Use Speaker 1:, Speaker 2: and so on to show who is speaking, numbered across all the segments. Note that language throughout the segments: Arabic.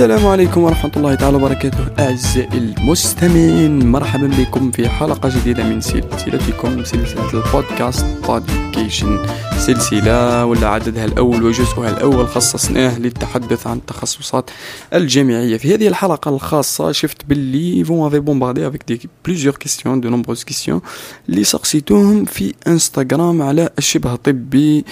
Speaker 1: السلام عليكم ورحمة الله تعالى وبركاته أعزائي المستمعين. مرحبا بكم في حلقة جديدة من سلسلتكم سلسلة البودكاست PodCation سلسلة ولا عددها الأول وجزءها الأول خصصناه للتحدث عن التخصصات الجامعية. في هذه الحلقة الخاصة شفت باللي vous m'avez bombardé avec plusieurs questions, de nombreuses questions اللي سقسيتوهم في انستغرام على الشبه طبي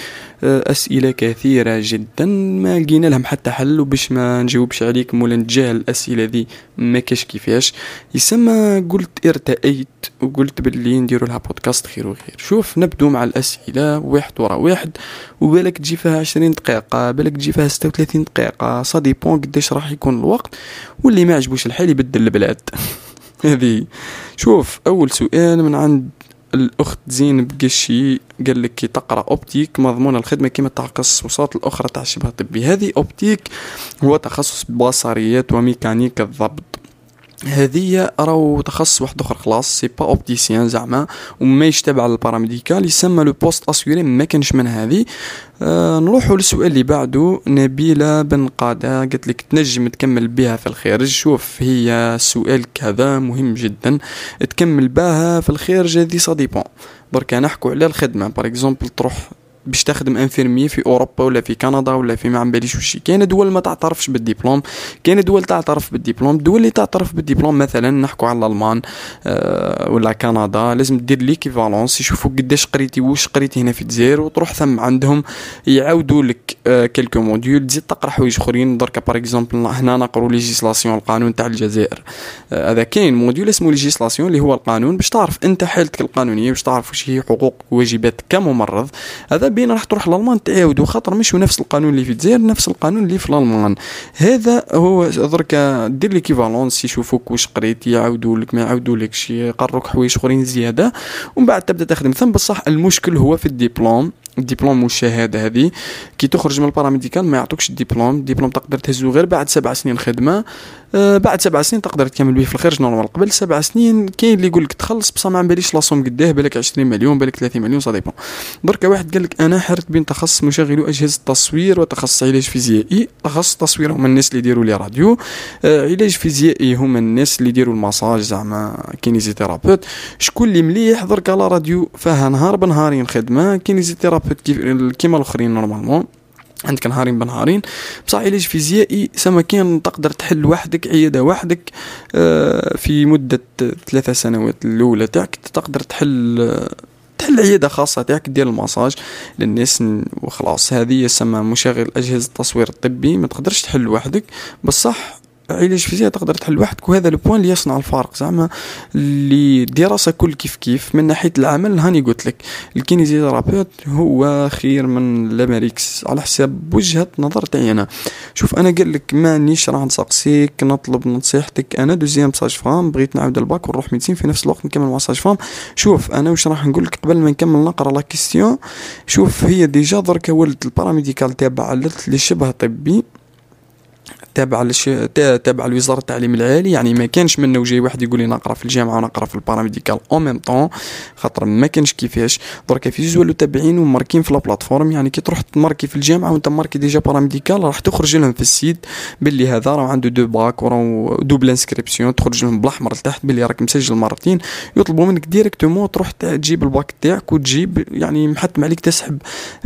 Speaker 1: أسئلة كثيرة جدا ما لقينا لهم حتى حل وباش ما نجاوبش عليكم ولا نتجاهل الأسئلة ذي ما كاش كيفاش. يسمى قلت ارتأيت وقلت باللي نديرو لها بودكاست خير وخير. شوف نبدو مع الأسئلة واحد ورا واحد وبالك تجي فيها عشرين دقيقة بالك تجي فيها ستة وثلاثين دقيقة. صا ديبون قداش راح يكون الوقت واللي ما عجبوش الحال يبدل البلاد. هذه. شوف أول سؤال من عند الأخت زينب قشي قال لك كي تقرأ optique مضمون الخدمة كما تاع التخصصات الأخرى تاع الشبه الطبي هذه optique هو تخصص بصريات وميكانيك الضبط. هذه راهو تخصص واحد آخر خلاص c'est pas opticien زعما وما يشتبع على ال paramédical يسمى le poste assuré ما كانش من هذه. آه نروحوا للسؤال اللي بعده نبيلة بن قادة قالت لك تنجم تكمل بها في الخارج. شوف هي سؤال كذا مهم جدا تكمل بها في الخارج هذه ça dépend برك نحكوا على الخدمة. par exemple تروح باش تخدم infirmier في أوروبا ولا في كندا ولا في ما باليش وش كاين دول ما تعترفش بالدبلوم. كاين دول تعترف بالدبلوم. الدول اللي تعترف بالدبلوم مثلا نحكوا على الألمان أه ولا كندا لازم دير l'équivalence يشوفوا قداش قريتي واش قريتي هنا في الجزائر وتروح ثم عندهم يعاودوا لك أه quelques modules. تزيد تقرأ حوايج أخرين. دركا par exemple هنا نقروا législation القانون تاع الجزائر. آه، هذا كاين module اسمه législation اللي هو القانون باش تعرف أنت حالتك القانونية باش تعرف واش هي حقوق وواجباتك كممرض. هذا بين راح تروح لألمان تعاود وخاطر مش نفس القانون اللي في الجزائر نفس القانون اللي في الألمان. هذا هو درك دير l'équivalence يشوفوك واش قريت يعاودوا لك ما يعاودوا لكش يقروك حوايج أخرين زيادة. ومن بعد تبدأ تخدم. ثم بصح المشكل هو في ال diplôme. ال diplôme والشهاده هذه. كي تخرج من ال paramédical ما يعطوكش ال diplôme. ال diplôme تقدر تهزو غير بعد سبع سنين خدمة. بعد سبع سنين تقدر تكمل به في الخارج normal قبل سبع سنين كاين اللي يقول لك تخلص بصح ما باليش la somme قداه بالك 20 مليون بالك 30 مليون ça dépend درك واحد قال لك أنا حرت بين تخصص مشغل اجهزه التصوير وتخصص علاج فيزيائي. تخصص التصوير هما الناس اللي يديروا les radios. آه علاج فيزيائي هما الناس اللي يديروا المساج زعما kinésithérapeute شكون اللي مليح درك على راديو؟ فيها نهار بنهارين خدمة kinésithérapeute كيما الأخرين normalement عندك نهارين بنهارين بصح علاج فيزيائي سما كان تقدر تحل وحدك عيادة وحدك آه، في مدة ثلاثة سنوات الأولى تاعك تقدر تحل تحل عيادة خاصة تاعك دير المساج للناس. وخلاص هذه يسمى مشغل أجهزة التصوير الطبي ما تقدرش تحل وحدك. بصح علاج فيزياء تقدر تحل وحدك وهذا البوان اللي يصنع الفارق. زعما اللي دراسة كل كيف كيف من ناحية العمل هاني قلت لك ال kinésithérapeute هو خير من لاماريكس على حساب وجهة نظر تاعي أنا. شوف أنا قال لك مانيش راح نسقسيك نطلب نصيحتك. أنا deuxième sage-femme بغيت نعاود الباك ونروح médecine في نفس الوقت نكمل مع sage-femme. شوف أنا واش راح نقول لك؟ قبل ما نكمل نقرأ لا شوف هي déjà درك ولد ال paramédical تابع للشبه طبي. تابع لش... تابع لوزارة التعليم العالي. يعني ما كانش منه وجاي واحد يقول لي نقرأ في الجامعة ونقرأ في ال paramédical au même temps خاطر ما كانش كيفاش. درك في زوج تابعين و marquer ين في la plateforme يعني كي تروح ت marquer في الجامعة وانت marqué déjà paramédical راح تخرج لهم في ال site. باللي هذا راه عنده deux bacs وراه double inscription تخرج لهم بالأحمر لتحت باللي راك مسجل مرتين. يطلبوا منك directement تروح تجيب الباك تاعك وتجيب يعني محتم عليك تسحب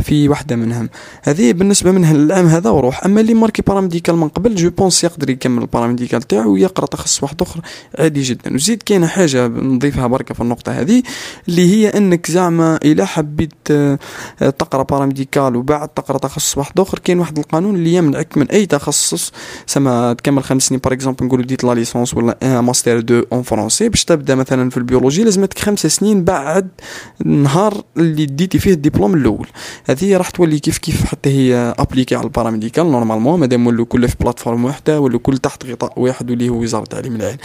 Speaker 1: في واحدة منهم. هذه بالنسبة من العام هذا وروح. أما اللي marqué paramédical من قبل je pense يقدر يكمل ال paramédical تاعو ويقرأ تخصص واحد أخر عادي جدا. وزيد كاينة حاجة نضيفها بركة في النقطة هذه اللي هي إنك زعما إلى حبيت آه، تقرأ paramédical وبعد تقرأ تخصص واحد أخر كاين واحد القانون اللي يمنعك من أي تخصص. سما تكمل خمس سنين par exemple نقولوا ديت la licence ولا master deux en français باش تبدأ مثلا في ال biologie لازمتك خمس سنين بعد النهار اللي ديتي فيه الدبلوم الأول. هذه راح تولي كيف كيف حتى هي appliquée على ال paramédical. normalement مادام ولو كله في plateforme واحدة ولا كل تحت غطاء واحد واللي هو وزارة التعليم العالي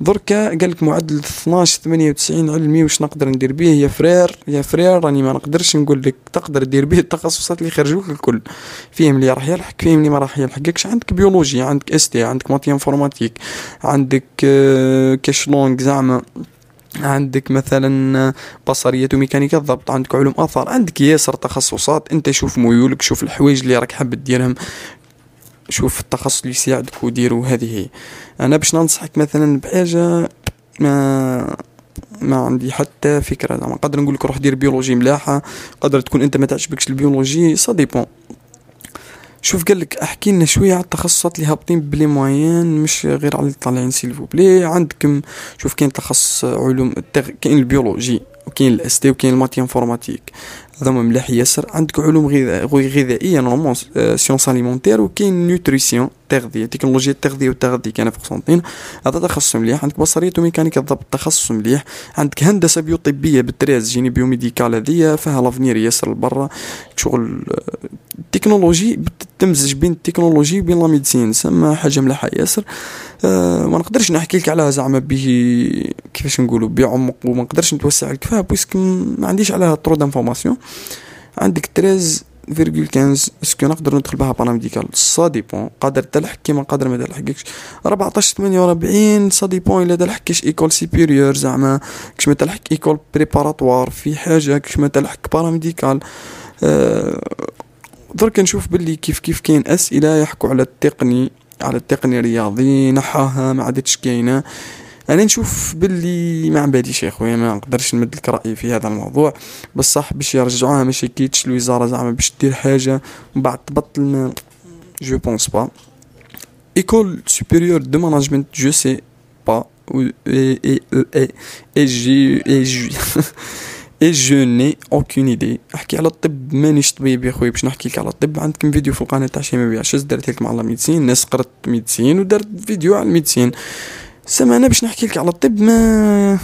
Speaker 1: دركا قال لك معدل 12 98 علمي واش نقدر ندير به يا frère يا frère راني ما نقدرش نقول لك تقدر دير به التخصصات اللي خرجوك الكل. فيهم اللي راح يلحق فيهم اللي ما راح يلحقكش عندك بيولوجي؟ عندك ST عندك maths informatique عندك آه، كاش langue زعما عندك مثلا بصرية وميكانيكا الضبط عندك علوم آثار عندك ياسر تخصصات. انت شوف ميولك شوف الحوايج اللي راك حاب ديرهم شوف التخصص اللي يساعدك وديرو هذه. أنا باش ننصحك مثلا بحاجة ما ما عندي حتى فكرة. زعما نقدر نقول لك روح دير biologie ملاحة. قدر تكون أنت ما تعجبكش ال biologie ça dépend شوف قال لك أحكي لنا شوية على التخصصات اللي هابطين ب les moyennes مش غير على اللي طالعين s'il vous plaît عندكم شوف كاين تخصص علوم التغ... كاين ال biologie وكاين ال ST وكاين ال maths informatique هذوما ملاح ياسر. عندك علوم غذائية normalement sciences alimentaires وكاين nutrition التغذيه تكنولوجيا التغذية والتغذية كان في قسنطين هذا تخصص مليح. عندك بصرية وميكانيكا الضبط تخصص مليح. عندك هندسة بيوطبية بالترياز génie biomédical هذيا فيها l'avenir ياسر لبرا. شغل التكنولوجي تمزج بين التكنولوجي وبين la médecine سما حاجة مليحه ياسر. أه ما نقدرش نحكي لك عليها زعما به كيفاش نقولوا بعمق وما نقدرش نتوسع لك فيها puisque ما عنديش عليها trop d'informations عندك 13 virgule 15 est-ce que نقدر ندخل بها paramédical. ça dépend قادر تلحق كيما قادر ما تلحقكش 14 48 ça dépend إلا تلحقش école supérieure زعما. كش ما تلحق école préparatoire في حاجة كش ما تلحق paramédical. أه درك نشوف باللي كيف كيف كاين أسئلة يحكوا على التقني على التقني الرياضي نحاها ما عادتش كاينة. أنا نشوف باللي ما باليش يا خويا ما نقدرش نمد لك رأيي في هذا الموضوع. بصح باش يرجعوها ما شكيتش الوزارة زعما باش دير حاجة من بعد تبطل je pense pas école supérieure de management je sais pas et et et et j'ai et j'ai et je n'ai aucune idée أحكي على الطب مانيش طبيب يا خويا باش نحكي لك على الطب. عندكم فيديو في القناه تاع شي ما درت لكم على médecine ناس قرت médecine ودرت فيديو على ال médecine. سما أنا باش نحكي لك على الطب ما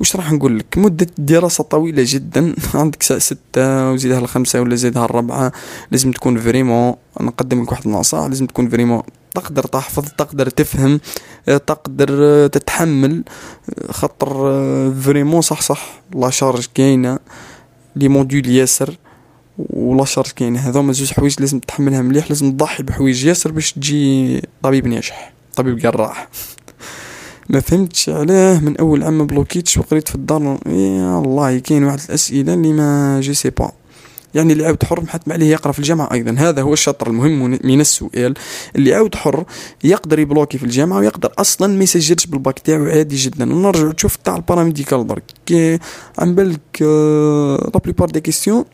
Speaker 1: وش راح نقول لك؟ مدة دراسة طويلة جدا. عندك ساعة ستة وزيدها الخمسة ولا زيدها الربعة لازم تكون vraiment نقدم لك واحد النصائح. لازم تكون vraiment تقدر تحفظ تقدر تفهم تقدر تتحمل. خاطر vraiment صح صح. la charge كاينة. les modules ياسر و la charge كاينة. هذوما زوج حوايج لازم تحملها مليح. لازم تضحي بحوايج ياسر باش تجي طبيب ناجح طبيب جراح ما فهمتش علاه من أول عام بلوكيتش وقريت في الدار يا الله كاين واحد الأسئلة اللي mais je sais pas يعني اللي عاود حر محتم عليه يقرأ في الجامعة أيضا. هذا هو الشطر المهم من السؤال. اللي عاود حر يقدر يبلوكي في الجامعة ويقدر أصلا ما يسجلش بالباك تاعو عادي جدا. نرجع تشوف تاع ال paramédical درك. عن بالك la plupart des questions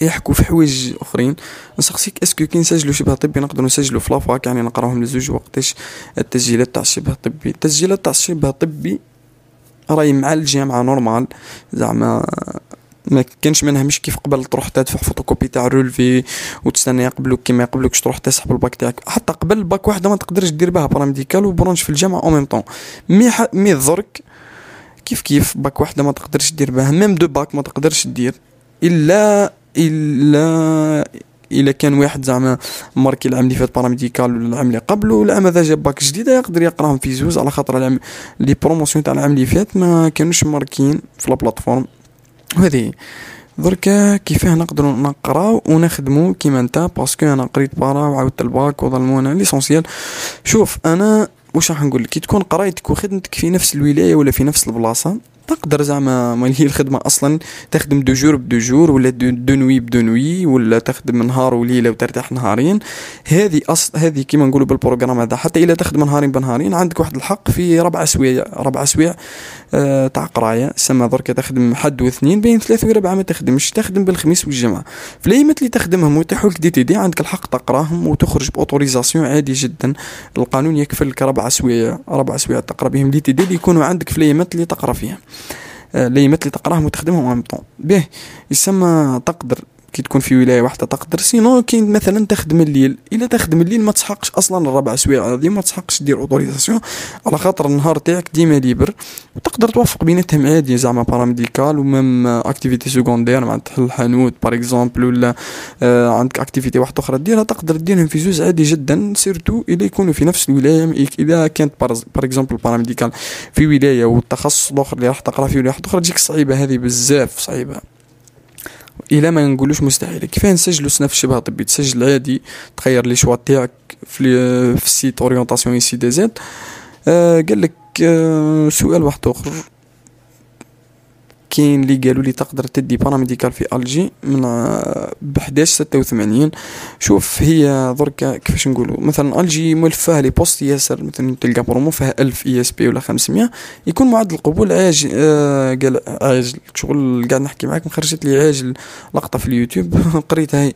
Speaker 1: يحكوا في حوايج أخرين. نسقسيك est-ce que كي نسجلوا شبه طبي نقدروا نسجلوا في la fac يعني نقراوهم لزوج وقتاش. التسجيلات تاع الشبه الطبي التسجيلات تاع الشبه الطبي راهي مع الجامعة normal. زعما ما كانش منها مش كيف قبل تروح تدفع فوتوكوبي تاع relevé وتستنى يقبلوك كيما يقبلوكش تروح تسحب الباك تاعك. حتى قبل الباك واحدة ما تقدرش دير بها paramédical و branche في الجامعة أو ميم طون مي مي ضرك كيف كيف باك واحدة ما تقدرش دير بها. même deux bacs ما تقدرش دير. إلا إلا إلا كان واحد زعما ماركي العام اللي فات paramédical ولا العام اللي قبله والعام هذا جاب باك جديدة يقدر يقراهم في زوز على خاطر العام les promotions تاع العام اللي فات ما كانوش ماركين في la plateforme. وهذه دركا كيفاه نقدروا نقراو ونخدمو كيما انت parce que أنا قريت para وعاودت الباك وظلمونا l'essentiel. شوف أنا واش راح نقول كي تكون قرايتك وخدمتك في نفس الولاية ولا في نفس البلاصة تقدر زعما ما هي الخدمة أصلا. تخدم deux jours ب deux jours ولا deux, nuits ب deux nuits ولا تخدم نهار وليلة وترتاح نهارين. هذه أصل هذه كيما نقولوا بال programme هذا حتى إلا تخدم نهارين بنهارين عندك واحد الحق في ربع أسويع ربع أسويع آه تاع قراية سما درك تخدم حد واثنين بين ثلاثة وربعة ما تخدمش تخدم بالخميس والجمعة. في الأيامات اللي تخدمهم ويتيحوا لك دي تي دي عندك الحق تقراهم وتخرج ب autorisation عادي جدا. القانون يكفل لك ربع أسويع ربع أسويع تقرأ بهم دي تي دي اللي يكونوا عندك في الأيامات اللي تقرأ فيها. اللي يمثل تقراهم وتخدمهم en temps به يسمى تقدر. كي تكون في ولاية واحدة تقدر sinon كاين مثلا تخدم الليل إلا تخدم الليل ما تسحقش أصلا الربع سوايع هذه ما تسحقش دير autorisation على خاطر النهار تاعك ديما libre وتقدر توفق بيناتهم عادي زعما paramédical و même activité secondaire مع تحل الحانوت par exemple ولا آه عندك activité واحدة أخرى ديرها تقدر ديرهم في زوز عادي جدا surtout إلا يكونوا في نفس الولاية إذا كانت par exemple paramédical في ولاية والتخصص الآخر اللي راح تقرأ فيه ولاية أخرى تجيك صعيبة هذه بزاف صعيبة. إلى ما نقولوش مستحيل. كيفاه نسجلو سنة في الشبه طبي؟ تسجل عادي تخير les choix تاعك في, في ال site orientation esi dz. آه قال لك آه سؤال واحد آخر. كاين اللي قالوا لي تقدر تدي paramédical في الجي من ب 11 86 شوف هي دركا كيفاش نقولوا؟ مثلا الجي ملفه les postes ياسر مثلا تلقى برومو فيها 1000 ISP ولا 500 يكون معدل القبول عاجل آه قال عاجل شغل قاعد نحكي معاك مخرجت لي عاجل لقطة في اليوتيوب. قريتها هي.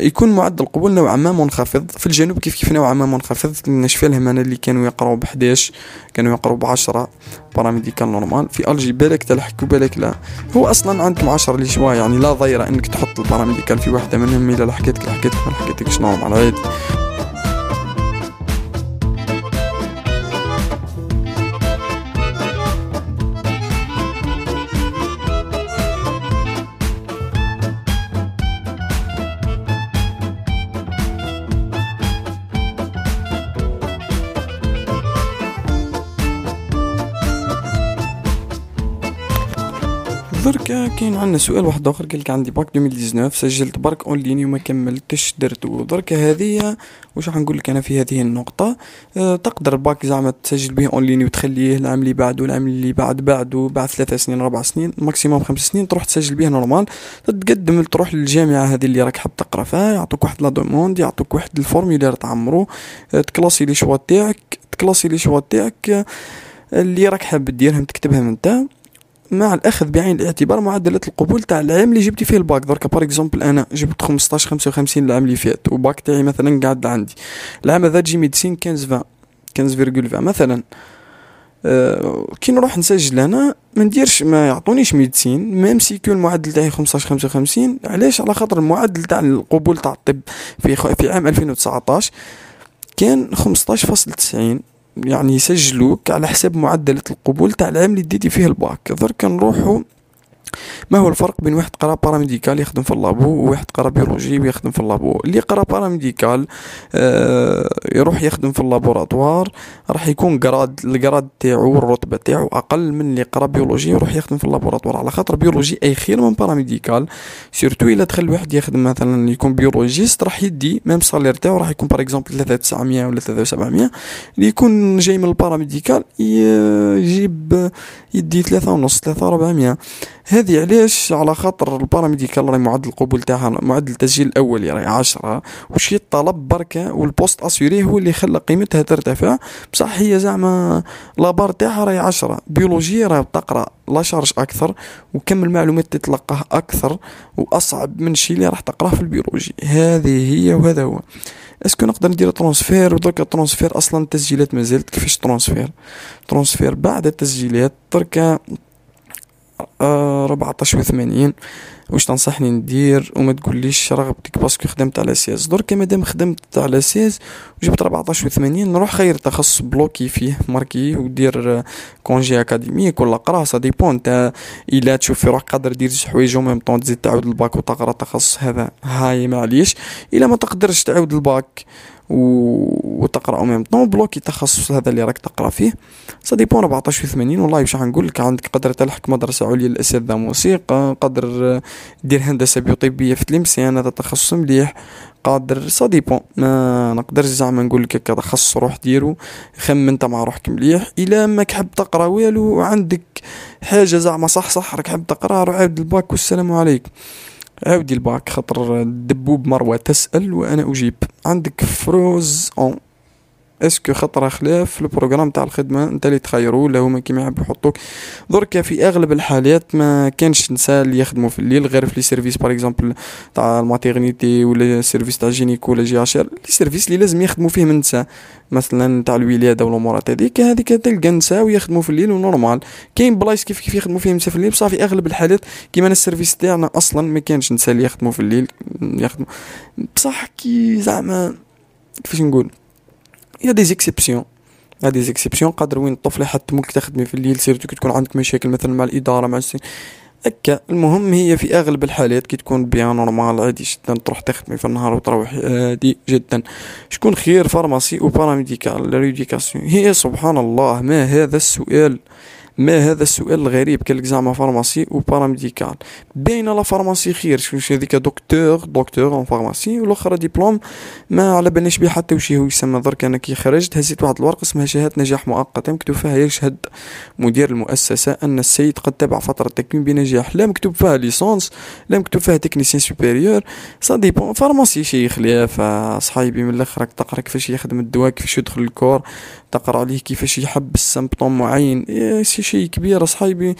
Speaker 1: يكون معدل القبول نوعا ما منخفض. في الجنوب كيف كيف نوعا ما منخفض؟ نشفى لهم أنا اللي كانوا يقراو ب 11 كانوا يقراو ب 10 paramédical normal في الجي بالك تلحق وبالك لا. هو أصلا عندكم 10 les choix يعني لا ضيره إنك تحط ال paramédical في واحدة منهم إلا لحقتك لحقتك ما لحقتكش normal عادي دركا كاين عندنا سؤال واحد آخر قالك عندي باك 2019 سجلت برك en ligne وما كملتش درتو دركا هذه واش راح نقول لك أنا في هذه النقطة؟ أه تقدر باك زعما تسجل به en ligne وتخليه العام اللي بعده العام اللي بعد بعده بعد ثلاثة سنين ربع سنين maximum خمس سنين تروح تسجل به normal تقدم تروح للجامعة هذه اللي راك حاب تقرأ فيها يعطوك واحد la demande يعطوك واحد ال formulaire تعمرو. أه تclasser les choix تاعك تclasser les choix تاعك اللي راك حاب ديرهم تكتبهم انت. مع الأخذ بعين الاعتبار معدلات القبول تاع العام اللي جبتي فيه الباك. دركا par exemple أنا جبت 15 55 العام اللي فات وباك تاعي مثلا قاعد عندي. العام هذا تجي médecine 15 20 15,20 مثلا. أه كي نروح نسجل أنا ما نديرش ما يعطونيش médecine même si que المعدل تاعي 15 55 علاش؟ على خاطر المعدل تاع القبول تاع الطب في في عام 2019 كان 15.90 يعني يسجلوك على حساب معدلة القبول تاع العام اللي ديتي فيه الباك. درك نروحو ما هو الفرق بين واحد قرا paramédical يخدم في ال labo وواحد قرا biologie ويخدم في ال labo؟ اللي قرا paramédical آه يروح يخدم في ال laboratoire راح يكون grade ال grade تاعو والرتبة تاعو أقل من اللي قرا biologie يروح يخدم في ال laboratoire. على خاطر biologie أي خير من paramédical surtout إلا دخل واحد يخدم مثلا يكون biologiste راح يدي même salaire تاعو راح يكون par exemple 3900 ولا 3700 اللي يكون جاي من ال paramédical يجيب يدي ثلاثة ونص ثلاثة ربعمية. هذه علاش على خاطر ال paramédical راهي معدل القبول تاعها معدل التسجيل الاولي راهي عشرة وش يطلب بركة وال poste assuré هو اللي خلى قيمتها ترتفع. بصح هي زعما لابار تاعها راهي عشرة. بيولوجيا راهي تقرا la charge أكثر وكم المعلومات تتلقاه أكثر وأصعب من الشيء اللي راح تقراه في ال biologie هذه هي وهذا هو. est-ce que نقدر ندير transfert؟ ودركا transfert أصلا التسجيلات مازالت كيفاش transfert؟ transfert بعد التسجيلات دركا آه ربعطاش وثمانين. واش تنصحني ندير؟ وما تقوليش رغبتك parce que خدمت على 16. درك مادام خدمت على 16 وجبت 14 و80 نروح خير تخصص bloquer فيه marquer ودير congé académique ولا قرا ça dépend انت إلا تشوف في روحك قادر دير زوج حوايج و même temps تزيد تعاود الباك وتقرا التخصص هذا. هاي معليش. إلا ما تقدرش تعاود الباك. وتقرأ au même. temps bloquer التخصص هذا اللي راك تقرأ فيه. ça dépend 14 80 والله واش نقول لك عندك قدر تلحق مدرسة عليا للاساتذه موسيقى قدر دير هندسة بيوطبية في تلمسان هذا تخصص مليح قادر. ça dépend ما نقدرش زعما نقول لك هكا تخصص روح ديرو خمن انت مع روحك مليح. إلا ما حاب تقرأ والو وعندك حاجة زعما صح صح راك حاب تقرا روح عاود الباك والسلام عليكم. عاودي الباك خاطر الدبوب مروة تسأل وأنا أجيب. عندك فروز أون اسكو خطره خلاف البروغرام تاع الخدمة؟ أنت اللي تخيروا ولا هما كيما يحبوا يحطوك. درك في أغلب الحالات ما كانش نساء اللي يخدموا في الليل غير في لي سيرفيس باغ اكزومبل تاع الماتيرنيتي ولا سيرفيس تاع جينيكو ولا جي اشير لي سيرفيس اللي لازم يخدموا فيه من نساء. مثلا تاع الولاده والامورات هذيك هذيك تلقى نساء ويخدموا في الليل ونورمال. كاين بلايص كيف كيف يخدموا فيهم نساء في الليل بصح في أغلب الحالات كيما ال service تاعنا أصلا ما كانش نساء اللي يخدموا في الليل يخدموا بصح كي زعما كيفاش نقول؟ y a des exceptions y a des exceptions قادر وين الطفل يحتموك تخدمي في الليل surtout كي تكون عندك مشاكل مثلا مع الاداره مع السن هكا المهم هي في اغلب الحالات كي تكون bien normal عادي جدا تروح تخدمي في النهار وتروح عادي جدا شكون خير pharmacie أو paramédical rééducation هي سبحان الله ما هذا السؤال ما هذا السؤال الغريب لك زعما pharmacie و paramédical باينة la pharmacie خير شو هذيك docteur docteur en pharmacie والاخرى ديبلوم ما على بالناش بيه حتى وش هو يسمى درك أنا كي خرجت هزيت واحد الورقه اسمها شهادة نجاح مؤقتة مكتوب فيها يشهد مدير المؤسسة أن السيد قد تبع فترة التكوين بنجاح. لا مكتوب فيها licence لا مكتوب فيها technicien supérieur ça dépend pharmacie شي خلاف صحايبي من الأخر تقرا كيفاش يخدم الدواء كيفاش يدخل ال corps تقرا عليه كيفاش يحبس سمبطوم معين شي شي كبير صحيبي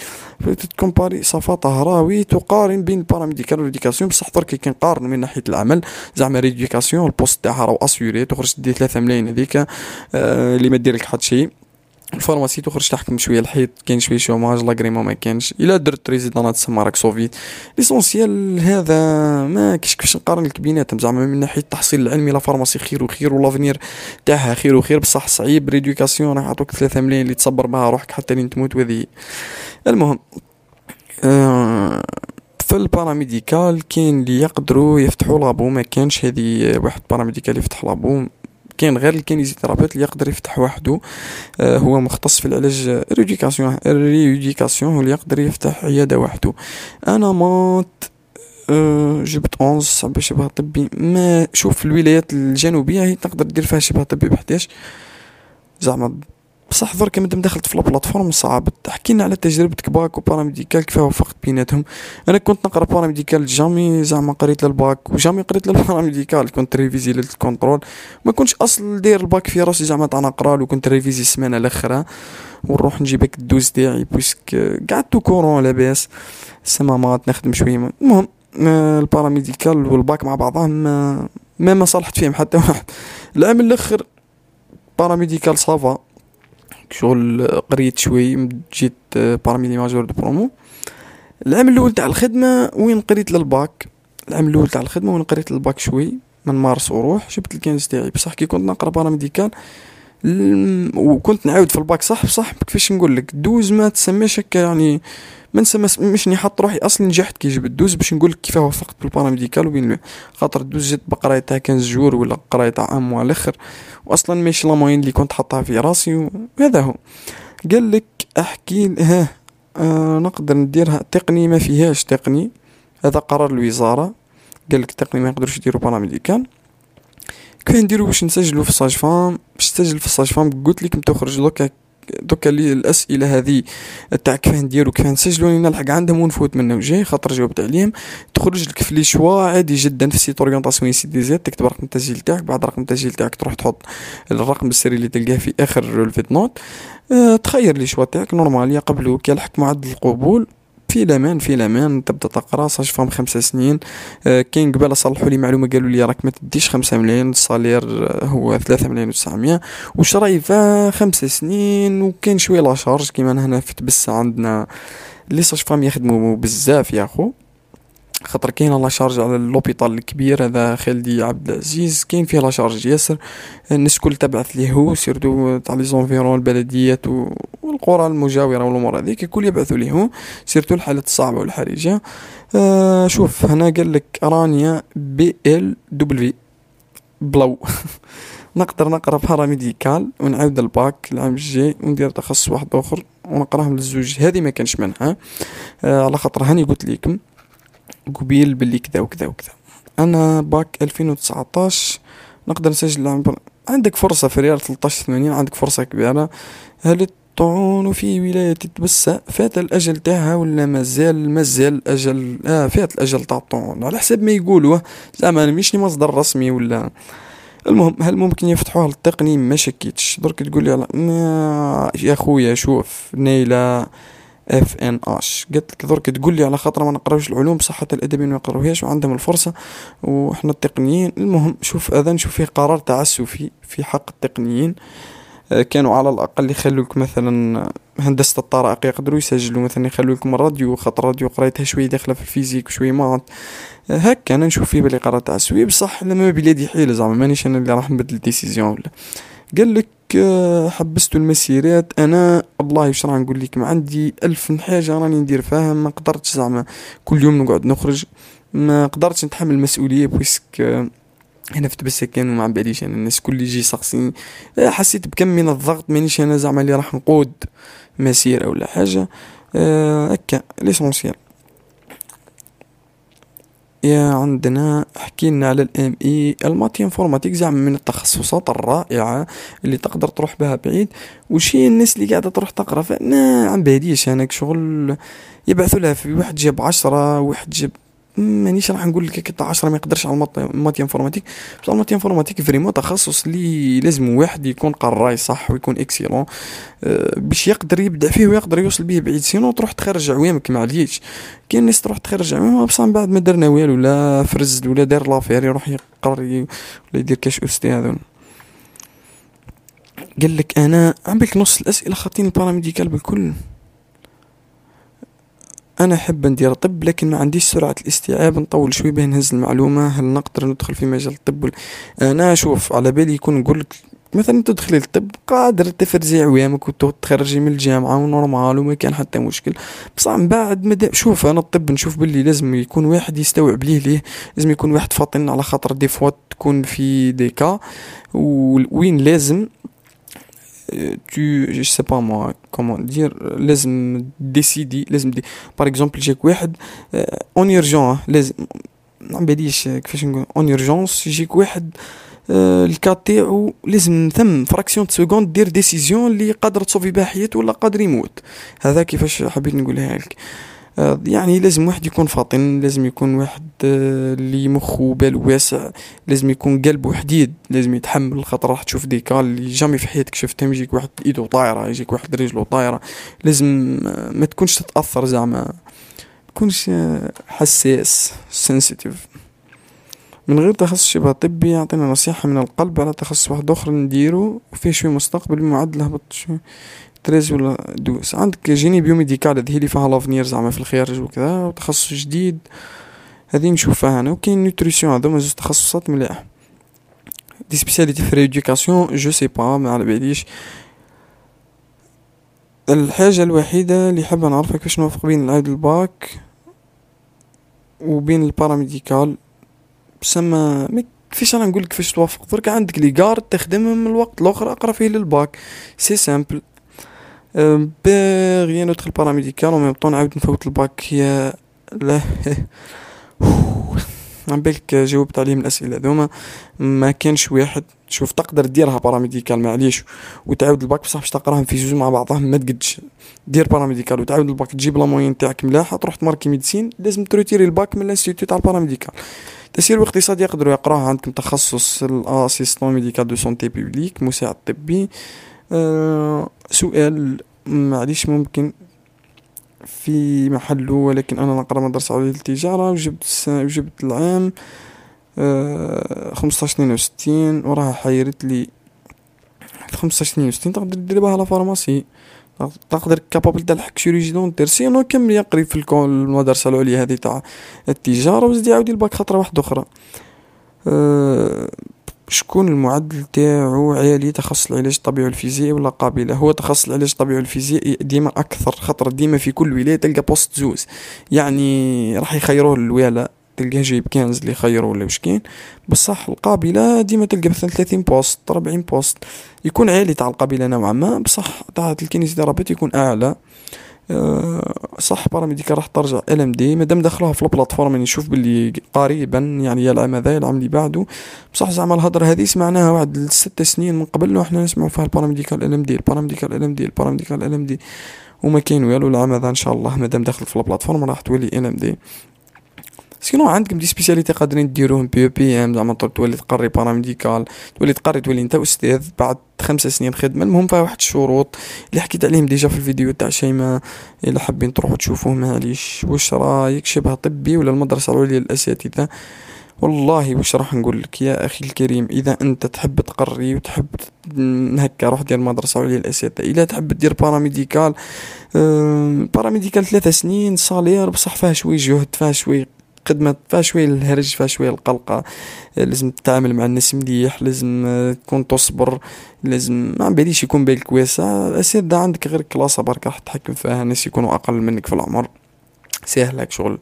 Speaker 1: تكومباري صفا طهراوي تقارن بين الباراميديكال والإديكاسيون بصح درك كي نقارن من ناحية العمل. زعما ريديكاسيون البوست تاعها راهو اسيوري تخرج دير ثلاثة ملايين هذيك آه اللي ما دير لك حد شيء. الفارماسي تخرج تحكم شوية الحيط كاين شوية شوماج لاغريمون ما كانش إلا درت ريزيدون تسمى راك سوفيت ليسونسيال هذا ما كاش كيفاش نقارن لك بيناتهم. زعما من ناحية التحصيل العلمي لا فارماسي خير وخير ولافنير تاعها خير وخير بصح صعيب. rééducation راح يعطوك ثلاثة ملايين اللي تصبر بها روحك حتى لين تموت وذي المهم آه في ال paramédical كاين اللي يقدروا يفتحوا labo ما كانش هذه واحد paramédical يفتح labo. كاين غير ال kinésithérapeute اللي يقدر يفتح وحده آه هو مختص في العلاج rééducation rééducation هو اللي يقدر يفتح عيادة وحده. أنا maths أه جبت onze صعب شبه طبي. ما شوف الولايات الجنوبية هي تقدر دير فيها شبه طبي بحداش. زعما بصح درك مادام دخلت في البلاتفورم صعب. تحكينا على تجربتك باك وباراميديكال كيف وفقت بيناتهم؟ أنا كنت نقرأ باراميديكال جامي زعما قريت للباك وجامي قريت للباراميديكال. كنت ريفيزي للكونترول. ما كنتش أصل داير الباك في راسي زعما تاع نقرأ له كنت ريفيزي السمانة الأخرى. ونروح نجيبك الدوز تاعي بويسك قعدت كورون لاباس سمامات نخدم شوية. المهم الباراميديكال والباك مع بعضهم ما ما صلحت فيهم حتى واحد. العام الأخر paramédical ça va. شغل قريت شوي جيت paramédical major de promo العام الأول تاع الخدمة وين قريت للباك؟ العام الأول تاع الخدمة وين قريت للباك شوي من مارس وروح جبت ال quinze تاعي. بصح كي كنت نقرا paramédical وكنت نعاود في الباك صح بصح كيفاش نقول لك douze ما تسميش هكا يعني ما نسمى مش نحط روحي أصلا نجحت كي جبت douze باش نقول لك كيفاه وفقت بال paramédical وبين خاطر douze جات بقرايه تاع 15 jours ولا قرايه تاع mois الآخر واصلا ماشي la moyenne اللي كنت حطها في راسي وهذا هو. قال لك احكي ها آه نقدر نديرها تقني ما فيهاش تقني هذا قرار الوزارة. قال لك تقني ما يقدروش يديروا paramédical. كيف نديرو باش نسجلو في ال sage-femme باش تسجل في ال sage-femme قلت لك تخرج دوكا دوكا لي الأسئلة هذه تاع كيف نديرو كيف نسجلو نلحق عندهم ونفوت منهم جاي خاطر جاوبت عليهم. تخرج لك في les choix عادي جدا في site orientation esi dz تكتب رقم التسجيل تاعك بعد رقم التسجيل تاعك تروح تحط الرقم السري اللي تلقاه في آخر relevé de notes. آه تخير les choix تاعك normal يقبلوك يلحق معدل القبول. finalement finalement تبدا تقرا sage-femme خمسة سنين. آه كاين قبل صلحوا لي معلومة قالوا لي راك ما تديش خمسة ملايين ال salaire هو ثلاثة ملايين وتسعمية. وقراية خمسة سنين وكاين شوية la charge كيما هنا في تبسة عندنا les sages-femmes يخدموا بزاف يا خو. خاطر كاين la charge على l'hôpital الكبير هذا خالدي عبد العزيز كاين فيه la charge ياسر. الناس الكل تبعث ليه هو surtout تاع les environs البلديات والقرى المجاورة والأمور هذيك الكل يبعثوا ليه هو surtout الحالات الصعبة والحرجة. آه شوف هنا قال لك رانيا بي إل دبليو. بلو نقدر نقرأ paramédical ونعاود الباك العام الجاي وندير تخصص واحد آخر ونقراهم للزوج. هذه ما كانش منها. آه على خاطر هاني قلت لكم قبيل باللي كذا وكذا وكذا. أنا باك 2019 نقدر نسجل عن عندك فرصة في ريال 13 80 عندك فرصة كبيرة. هل الطعون في ولاية تبسة فات الأجل تاعها ولا مازال؟ مازال الأجل آه فات الأجل تاع الطعون. على حسب ما يقولوا زعما مش مصدر رسمي ولا؟ المهم هل ممكن يفتحوها للتقني ما شكيتش. درك تقول لي يا خويا شوف نيلة. اف ان اش قلت لك درك تقول لي على خاطر ما نقراوش العلوم حتى الادبيين ما يقراوهاش وعندهم الفرصة. وحنا التقنيين المهم شوف هذا نشوف فيه قرار تعسفي في حق التقنيين. كانوا على الأقل يخلوا لك مثلا هندسة الطرائق يقدروا يسجلوا مثلا يخلوا لكم الراديو خاطر الراديو قريتها شوية داخلة في ال physique وشويه maths هكا أنا نشوف فيه بلي قرار تعسفي. بصح ما باليد حيلة زعما مانيش أنا اللي راح نبدل décision ولا. قال لك حبست المسيرات. أنا والله راه نقول لك ما عندي ألف حاجة راني ندير فيها. ما قدرتش زعما كل يوم نقعد نخرج. ما قدرتش نتحمل المسؤولية puisque هنا في تبسة كاين وما باليش أنا. الناس كل يجي يسقسيني آه، حسيت بكم من الضغط مانيش أنا زعما اللي راح نقود مسيرة ولا حاجة. آه، هكا l'essentiel. يا عندنا حكينا على ال MI ال maths informatique زعما من التخصصات الرائعة اللي تقدر تروح بها بعيد. وشي الناس اللي قاعدة تروح تقرأ؟ فأنا عم بهديش أنا شغل يبعثوا لها في واحد جاب عشرة واحد جاب مانيش راح نقول لك كتا 10 ما يقدرش على الماتي انفورماتيك. بس الماتي انفورماتيك فريمون تخصص اللي لازم واحد يكون قراي صح ويكون إكسيلون أه باش يقدر يبدع فيه ويقدر يوصل به بعيد. سينو تروح تخرج عوامك معليش كاين ناس تروح تخرج عوامها بصح من بعد ما درنا والو لا فرز ولا دار لافير يروح يقرر ولا يدير كاش أستاذ. قال لك أنا على بالك نص الأسئلة خاطين ال paramédical بالكل. أنا أحب ندير طب لكن ما عنديش سرعة الاستيعاب. نطول شوي باه نهز المعلومة. هل نقدر ندخل في مجال الطب؟ أنا أشوف على بالي يكون نقول مثلا تدخلي الطب قادر تفرزي عوامك وتخرجي من الجامعة و normal وما كان حتى مشكل. بصح من بعد مدى شوف أنا الطب نشوف باللي لازم يكون واحد يستوعب ليه ليه. لازم يكون واحد فاطن على خاطر دي فوا تكون في ديكا وين لازم؟ Tu je sais pas moi comment dire لازم ديسيدي لازم دي باغ اكزومبل جاك واحد اون اورجون لازم ما باليش كيفاش نقول؟ اون اورجونس يجيك واحد الكا تاعو لازم ثم فراكسيون سكوند دير ديسيزيون اللي قادر تصوفي بها حياته ولا قادر يموت. هذا كيفاش حبيت نقولها لك. آه، يعني لازم واحد يكون فاطن لازم يكون واحد آه، اللي مخه باله واسع لازم يكون قلبه حديد لازم يتحمل خاطر راح تشوف ديكال اللي جامي في حياتك شفتهم يجيك واحد إيدو طايرة يجيك واحد رجله طايرة. لازم آه، ما تكونش تتأثر زعما تكونش حساس سنسيتيف من غير تخصص شبه طبي يعطينا نصيحة من القلب على تخصص واحد آخر نديرو وفيه شوي مستقبل معدل هبط شوي treize ولا douze. عندك génie biomédical هذه اللي فيها l'avenir زعما في الخارج وكذا وتخصص جديد. هذه نشوفها أنا. وكاين nutrition هذوما زوج تخصصات مليح. des spécialités في rééducation je sais pas ما على باليش. الحاجة الوحيدة اللي حابة نعرفها كيفاش نوفق بين العيد الباك وبين ال paramédical. بسما كيفاش أنا نقول كيفاش توافق. درك عندك les gardes تخدمهم الوقت الأخر أقرأ فيه للباك. c'est simple باغي ندخل paramédical و même temps نعاود نفوت الباك هي لا على بالك جاوبت عليه من الاسئله ذوما ما كانش واحد شوف تقدر ديرها paramédical معليش وتعاود الباك بصح باش تقراهم في جوج مع بعضهم ما تقدش دير paramédical وتعاود الباك تجيب la moyenne تاعك مليحة تروح ت marquer médecine لازم ت retirer ال bac من ال institut تاع ال paramédical تسير واقتصاد يقدروا يقراوها عندكم تخصص ال assistant médical de santé publique مساعد طبي. أه سؤال معليش ممكن في محله ولكن أنا نقرأ مدرسة عليا التجارة وجبت وجبت العام آه خمسطاش اثنين وستين وراها حيرت لي خمسطاش اثنين وستين تقدر دير بها la pharmacie. تقدر capable تلحق chirurgie dentaire sinon كمل يقري في المدرسة العليا هذه تاع التجارة وزيد يعاود الباك خطرة واحدة أخرى. أه شكون المعدل تاعو عالي تخصص العلاج الطبيعي والفيزيائي ولا قابلة هو تخصص العلاج الطبيعي والفيزيائي ديما أكثر خطر ديما في كل ولاية تلقى poste زوز. يعني راح يخيروه الولاء. تلقاه جايب كنز اللي خيروا ولا واش كاين. بصح القابلة ديما تلقى مثلا 30 postes 40 postes يكون عالي تاع القابلة نوعا ما. بصح تاع ال kinésithérapeute يكون أعلى. أه صح paramédical راح ترجع LMD مادام دخلوها في ال plateforme يعني نشوف باللي قريبا يعني يا العام هذا يا العام اللي بعده. بصح زعما الهضرة هذه سمعناها واحد ست سنين من قبل وحنا نسمعوا فيها ال paramédical LMD ال paramédical LMD ال paramédical LMD وما كاين والو العام هذا إن شاء الله مادام دخل في ال plateforme راح تولي LMD sinon عندكم des spécialités قادرين ديروهم PPM زعما تولي تقري paramédical تولي تقري تولي انت أستاذ بعد خمسة سنين خدمة المهم فيها واحد الشروط اللي حكيت عليهم déjà في الفيديو تاع شيماء إلا حابين تروحوا تشوفوه معليش. واش رايك شبه طبي ولا المدرسة العليا للاساتذة والله واش راح نقول لك يا أخي الكريم إذا أنت تحب تقري وتحب هكا روح دير مدرسة عليا الأساتذة. اذا تحب دير paramédical paramédical ثلاثة سنين salaire بصح فيها شوي جهد فيها شوي خدمة فيها شوية الهرج فيها شوية القلقة لازم تتعامل مع الناس مليح لازم تكون تصبر لازم ما باليش يكون بالك واسع الأساتذة عندك غير كلاسة برك راح تحكم فيها ناس يكونوا أقل منك في العمر. سهلة شغل.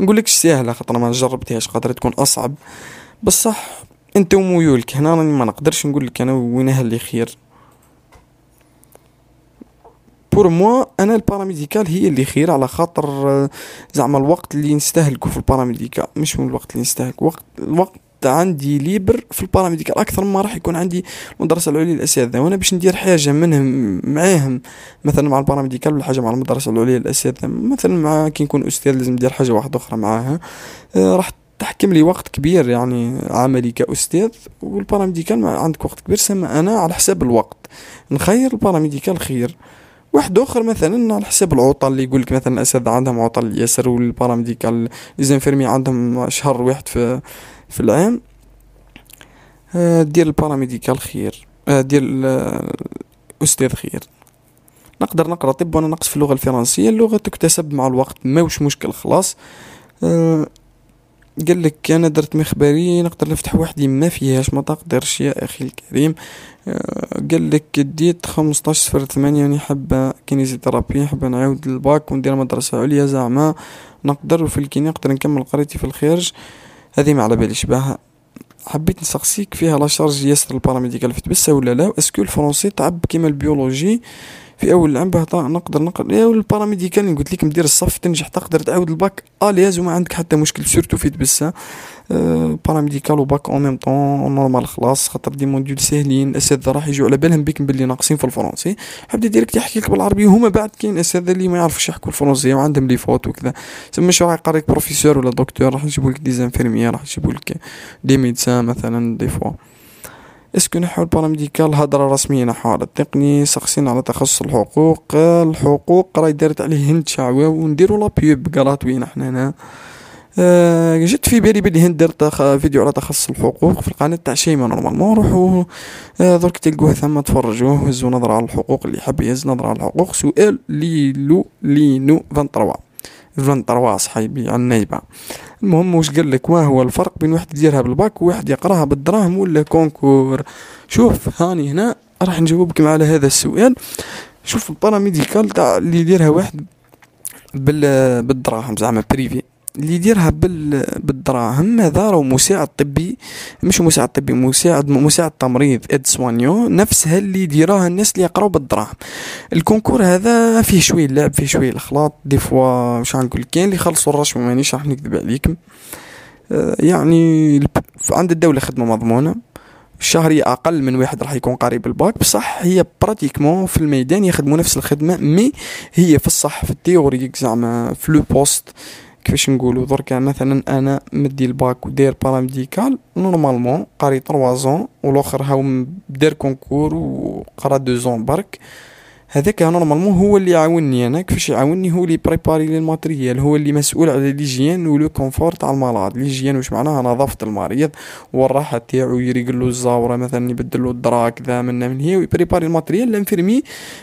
Speaker 1: نقولكش سهلة خاطر ما جربتهاش قادرة تكون أصعب. بصح أنت وميولك هنا راني ما نقدرش نقول لك أنا وينها اللي خير. pour moi أنا ال paramédical هي اللي خير على خاطر آه، زعما الوقت اللي نستهلكه في ال paramédical مش من الوقت اللي نستهلك وقت الوقت عندي libre في ال paramédical أكثر ما راح يكون عندي المدرسة العليا للأساتذة. وأنا باش ندير حاجة منهم معاهم مثلا مع ال paramédical ولا حاجة مع المدرسة العليا للأساتذة مثلا مع كي نكون أستاذ لازم ندير حاجة واحدة أخرى معاها آه، راح تحكم لي وقت كبير يعني عملي كأستاذ. وال paramédical عندك وقت كبير سما أنا على حساب الوقت. نخير ال paramédical خير. واحد آخر مثلا على حساب العطل اللي يقول لك مثلا الاساتذه عندهم عطل ياسر وال paramédical les infirmiers عندهم شهر واحد في في العام. آه، دير ال paramédical خير. آه، دير الأستاذ خير. نقدر نقرأ طب وأنا نقص في اللغة الفرنسية. اللغة تكتسب مع الوقت ما وش مشكل خلاص. آه، قال لك أنا درت مخبري نقدر نفتح وحدي ما فيهاش ما تقدرش يا أخي الكريم. قال لك ديت خمسطاش صفر ثمانية يعني حابة kinésithérapie حابة نعاود الباك وندير مدرسة عليا زعما. نقدر وفي ال kiné نقدر نكمل قريتي في الخارج. هذه ما على باليش بها. حبيت نسقسيك فيها la charge ياسر ال paramédical في تبسة ولا لا؟ est-ce que الفرونسي تعب كيما ال biologie في أول العام باه نقدر نقرا يا الباراميديكال قلت لك مدير الصف تنجح تقدر تعاود الباك. الياز وما عندك حتى مشكل سورتو في تبسة. أه باراميديكال وباك اون ميم طون نورمال خلاص خاطر دي موديول ساهلين الاساتذه راح يجوا على بالهم بك باللي ناقصين في الفرنسي. حبدا ديريكت يحكي لك بالعربي وهما بعد كاين أساتذة اللي ما يعرفوش يحكوا الفرنسيه وعندهم لي فوت وكذا. تسمى شو راح يقريك بروفيسور ولا دكتور راح يجيبوا لك دي زانفيرميير راح يجيبوا لك دي ميدسان مثلا دي فوا اسكو نحو الباراميديكال هضرة رسمية نحو على التقني سقسينا على تخصص الحقوق. الحقوق راهي دارت عليه هند شعوة ونديرو لا بيوب قراتوين حنا هنا. أه جت في بالي بلي هند درت فيديو على تخصص الحقوق في القناة تاع شيما نورمالمون. روحو أه درك تلقوه ثم تفرجوه هزو نظرة على الحقوق اللي حاب يهز نظرة على الحقوق. سؤال ليلو لينو 23 23 صحيبي على المهم واش قال لك؟ ما هو الفرق بين واحد يديرها بالباك وواحد يقراها بالدراهم ولا concours؟ شوف هاني هنا راح نجاوبك على هذا السؤال. شوف ال paramédical تاع اللي يديرها واحد بال بالدراهم زعما privé اللي يديرها بال... بالدراهم هذا راهو مساعد طبي مش مساعد طبي مساعد مساعد تمريض aide-soignant نفسها اللي يديروها الناس اللي يقراو بالدراهم. ال concours هذا فيه شوية اللعب فيه شوية الخلاط des fois واش نقول كاين اللي يخلصوا الرشوه مانيش راح نكذب عليكم. آه يعني عند الدولة خدمة مضمونة الشهرية أقل من واحد راح يكون قريب الباك. بصح هي pratiquement في الميدان يخدموا نفس الخدمة mais هي في الصح في ال théorique زعما في le poste. كيفاش نقولوا دركا مثلا أنا مدي الباك وداير paramédical normalement قاري 3 زون والاخر هاو دار concours وقرا 2 زون برك. هذاك normalement هو اللي يعاونني أنا كيفاش يعاونني؟ هو اللي بريباري لي ال matériel هو اللي مسؤول على l'hygiène و le confort تاع المرض. l'hygiène واش معناها؟ نظافه المريض والراحه تاعو يريقلو الزاورة مثلا يبدلو الدرا كذا من من هي ويبريباري ال matériel l'infirmier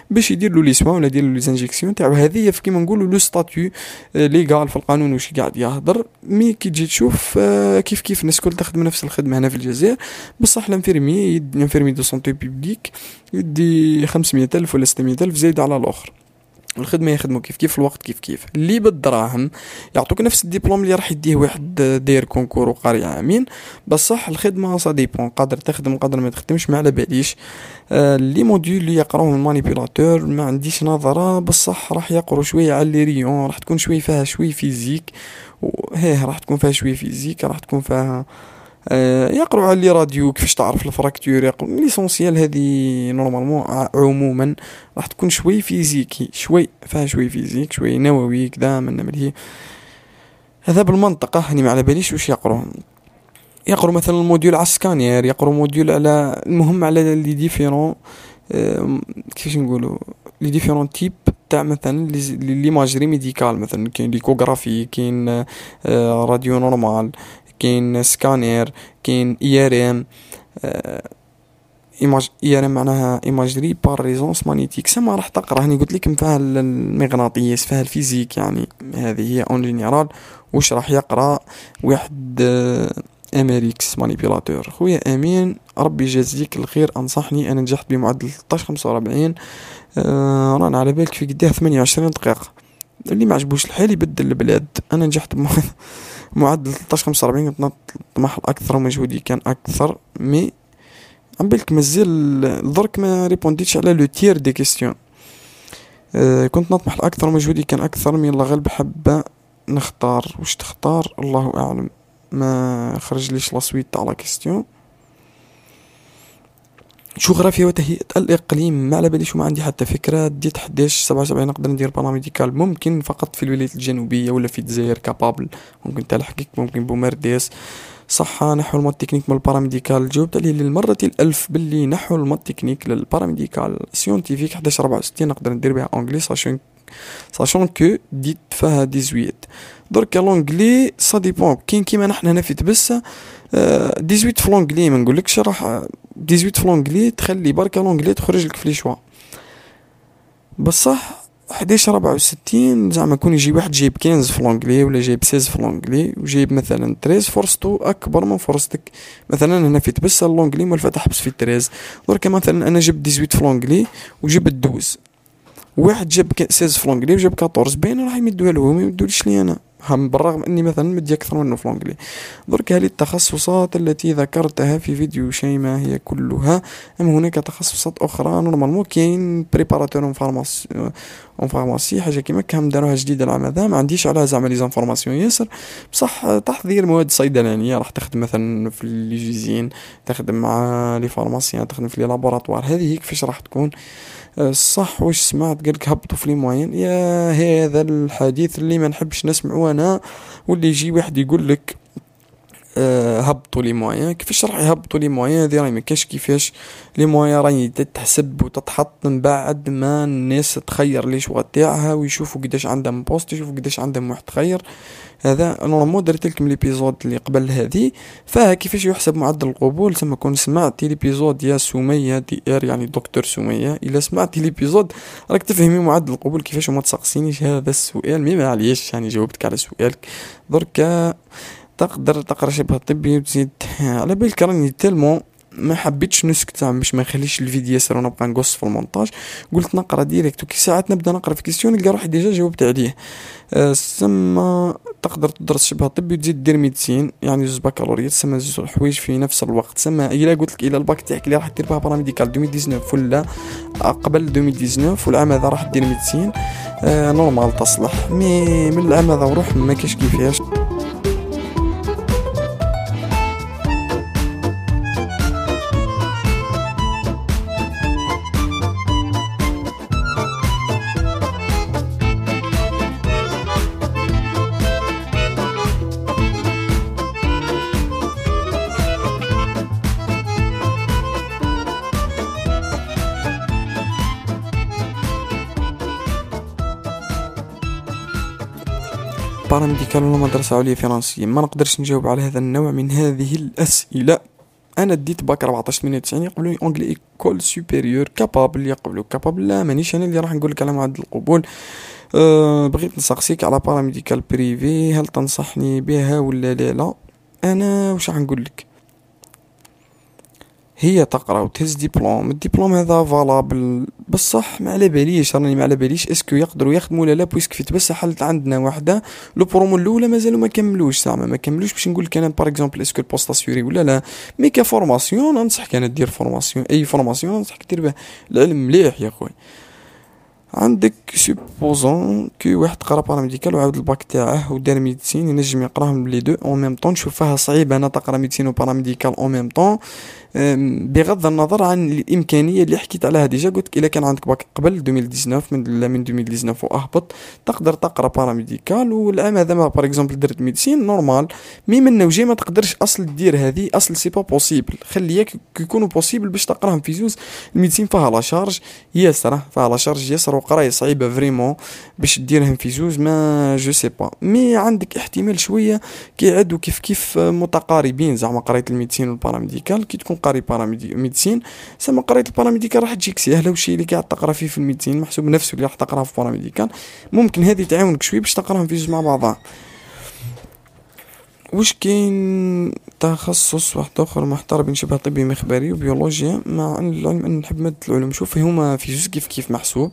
Speaker 1: باش يدير له les soins ولا يدير له les injections تاعو. هذه كيما نقولوا le statut légal في القانون واش قاعد يهضر. mais كي تجي تشوف آه، كيف كيف الناس الكل تخدم نفس الخدمة هنا في الجزائر. بصح l'infirmier l'infirmier de santé publique يدي 500 ألف ولا 600 بيختلف زايد على الأخر. الخدمة يخدموا كيف كيف الوقت كيف كيف. اللي بالدراهم يعطوك نفس الدبلوم اللي راح يديه واحد داير concours وقاري عامين بصح الخدمة ça dépend قادر تخدم قادر ما تخدمش ما على باليش. آه، les modules اللي يقراهم ال manipulateur ما عنديش نظرة بصح راح يقروا شوية على les rayons راح تكون شوية فيها شوية physique. وهيه راح تكون فيها شوية physique راح تكون فيها يقروا على les radios كيفاش تعرف ال fracture l'essentiel هذه normalement عموما راح تكون شوي physique شوي فيها شوي physique شوي نووي كذا من ملهي هذا بالمنطقة هني ما على باليش واش يقروا يقروا مثلا ال module على السكانير يقروا module على المهم على les différents كيفاش نقولوا؟ les différents types تاع مثلا l'imagerie médicale مثلا كاين l'échographie كاين آه، radio normale. كاين سكانير كاين IRM image IRM معناها imagerie par résonance magnétique سما راح تقرا هني قلت لكم فيها المغناطيس فيها ال physique يعني هذه هي en général واش راح يقرأ؟ واحد امريكس manipulateur خويا أمين ربي يجازيك الخير أنصحني أنا نجحت بمعدل 13 45 آه رانا على بالك في قداه 28 دقيقة. اللي ما عجبوش الحال يبدل البلاد. أنا نجحت بمعدل 13 45 كنت نطمح أكثر ومجهودي كان أكثر mais عم بالك مازال درك ما répond يتش على le tiers des questions. أه كنت نطمح الاكثر ومجهودي كان أكثر mais الله غالب حبه نختار. واش تختار؟ الله أعلم. ما خرج ليش la suite تاع la question. جغرافيا وتهيئة الإقليم. ما على باليش وما عندي حتى فكرة. ديت حداش سبعة وسبعين نقدر ندير paramédical ممكن فقط في الولايات الجنوبية ولا في الجزائر capable ممكن تلحقك ممكن بومرديس. صح نحو ال math technique من ال paramédical جاوبت عليه للمرة الألف باللي نحو ال math technique لل paramédical scientifique حداش ربعة وستين نقدر ندير بها anglais sachant sachant que ديت فيها dix-huit دركا l'anglais ça dépend كاين كيما نحن هنا في تبسة. dix-huit في l'anglais ما نقولكش راح dix-huit في l'anglais تخلي بركا l'anglais تخرج لك في les choix. بصح حداش ربعة وستين زعما كون يجي واحد جايب quinze في l'anglais ولا جايب seize في l'anglais وجايب مثلا treize فرصتو أكبر من فرصتك مثلا هنا في تبس l'anglais مول تحبس في treize دركا مثلا أنا جبت dix-huit في l'anglais وجبت douze. واحد جاب seize في l'anglais وجاب 14 باين راح يمدوها له ما يمدوليش لي أنا. هم بالرغم إني مثلا مدي أكثر منه في l'anglais. درك هذه التخصصات التي ذكرتها في فيديو شيماء هي كلها أم هناك تخصصات أخرى؟ normalement كاين préparateur en pharmacie en pharmacie حاجة كيما كهم داروها جديدة العام هذا. ما عنديش عليها زعما les informations ياسر. بصح تحضير مواد صيدلانية راح تخدم مثلا في لي تخدم مع les pharmaciens تخدم في les laboratoires هذه كيفاش راح تكون. صح واش سمعت قالك هبطوا في les moyennes يا هذا الحديث اللي ما نحبش نسمعه أنا واللي يجي واحد يقول لك هبطوا les moyennes كيفاش راح يهبطوا les moyennes هذه راهي ما كاش كيفاش. les moyennes راهي تتحسب وتتحط من بعد ما الناس تخير les choix تاعها ويشوفوا قداش عندهم postes يشوفوا قداش عندهم واحد تخير. هذا normalement درت لكم l'épisode اللي قبل هذه. كيفاش يحسب معدل القبول؟ ثم كون سمعتي l'épisode يا سمية DR يعني دكتور سمية إلا سمعتي l'épisode راك تفهمي معدل القبول كيفاش وما تسقسينيش. هذا السؤال mais معليش يعني جاوبتك على سؤالك. درك تقدر تقرأ شبه طبي وتزيد على بالك راني tellement ما حبيتش نسكت باش ما نخليش الفيديو ياسر ونبقى نقص في المونتاج. قلت نقرأ direct. وكي ساعات نبدا نقرأ في question نلقى روحي déjà جاوبت عليه. أه سما تقدر تدرس شبه طبي وتزيد دير médecine. يعني زوج بكالوريات سما زوج حوايج في نفس الوقت. سما إلا قلت لك إلى الباك تاعك اللي راح دير بها paramédical 2019 ولا قبل 2019 والعام هذا راح دير médecine. normal تصلح. mais من العام هذا وروح ما كاش كيفاش. paramédical ولا مدرسة عليا فرنسية. ما نقدرش نجاوب على هذا النوع من هذه الأسئلة. أنا ديت باك 14 98 يقبلوني anglais école supérieure capable. يقبلوا capable لا مانيش أنا اللي راح نقول لك على معدل القبول. أه بغيت نسقسيك على paramédical privé هل تنصحني بها ولا لا؟ لا. أنا واش راح نقول لك؟ هي تقرأ وتهز ديبلوم الدبلوم هذا valable. بصح ما على باليش راني ما على باليش. est-ce que يقدروا يخدموا ولا لا؟ puisque في تبس حلت عندنا وحده la promo الأولى مازالوا ما كملوش زعما ما كملوش. باش نقول لك أنا par exemple est-ce que ال poste assuré ولا لا؟ mais ك formation ننصحك أنا دير formation أي formation ننصحك دير به. العلم مليح يا خويا. عندك supposons كي واحد قرا paramédical وعاود الباك تاعه ودار médecine ينجم يقراهم les deux en même temps نشوفها صعيب أنا تقرا médecine و paramédical en même temps بغض النظر عن الإمكانية اللي حكيت عليها déjà قلت إلا كان عندك باك قبل 2019 من من 2019 وأهبط تقدر تقرا paramédical والعام هذا ما par exemple درت médecine normal mais من وجي ما تقدرش أصل دير هذه أصل c'est pas possible خليك يكونوا possible باش تقراهم في زوز ال médecine فيها la charge ياسر فيها la charge ياسر وقرايه صعيبة vraiment باش ديرهم في زوز mais je sais pas. mais عندك احتمال شوية كي عدو كيف كيف متقاربين. زعما قريت ال médecine وال paramédical كي تكون قاري paramédecine سما قريت ال paramédical راح تجيك سهلة وشي اللي قاعد تقرا فيه في ال médecine محسوب نفسه اللي راح تقراه في paramédical ممكن هذه تعاونك شوية باش تقراهم في جوج مع بعضها. وش كاين تخصص واحد آخر محتار بين شبه طبي مخبري وبيولوجيا مع العلم أن نحب مادة العلوم؟ شوف هما في جزء كيف كيف محسوب.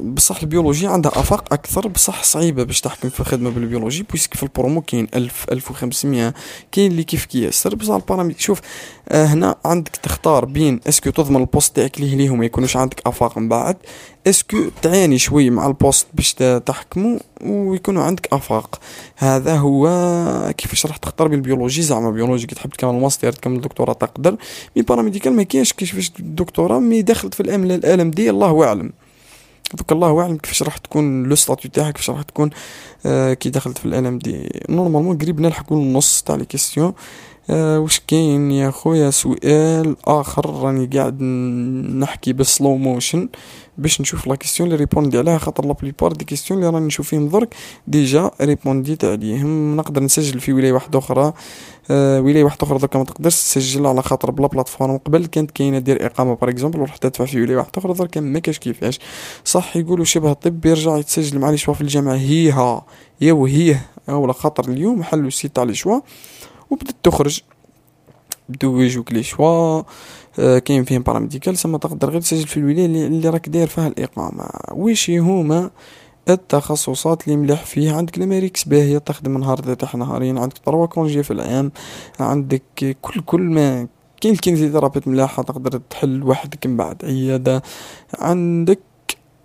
Speaker 1: بصح البيولوجيا عندها آفاق أكثر بصح صعيبة باش تحكم في الخدمة بال biologie puisque في البرومو كاين الف ألف وخمسمية كاين اللي كيف كياسر. بصح ال paramed شوف آه هنا عندك تختار بين est-ce que تضمن ال poste تاعك ليه ليه ما يكونوش عندك آفاق من بعد Est-ce que تعاني شوي مع ال poste باش تحكمو. ويكونوا عندك أفاق. هذا هو كيفاش راح تختار بال biologie. زعما biologie كي تحب تكمل ماستر تكمل دكتوراه تقدر. mais paramédical ما كاينش كيفاش الدكتوراه mais دخلت في ال LMD الله أعلم. دوك الله أعلم كيفاش راح تكون le statut تاعك كيفاش راح تكون آه كي دخلت في ال LMD. normalement قريب نلحقوا النص تاع les questions. آه وش كاين يا خويا؟ سؤال آخر راني قاعد نحكي ب slow motion. باش نشوف la question اللي ريبوندي عليها خاطر la plupart des questions اللي راني نشوف فيهم درك déjà ريبونديت عليهم نقدر نسجل في ولاية واحدة أخرى. آه ولاية واحدة أخرى درك ما تقدرش تسجل على خاطر ب la plateforme. قبل كانت كاينة دير إقامة par exemple ورحت تدفع في ولاية واحدة أخرى درك ما كاش كيفاش. صح يقولوا شبه طب يرجع يتسجل مع les choix في الجامعة. هيها يا وهيه ولا خاطر اليوم حلوا ال site تاع les choix وبدات تخرج. بدو يجوك les choix كاين فيهم paramédical سما تقدر غير تسجل في الولاية اللي, راك داير فيها الإقامة. ويش هما التخصصات اللي مليح فيه عندك الماريكس باهية تخدم نهار تاع نهارين عندك trois congés في العام عندك كل كل ما كاين ال kinésithérapeute ملاحة تقدر تحل وحدك من بعد عيادة. عندك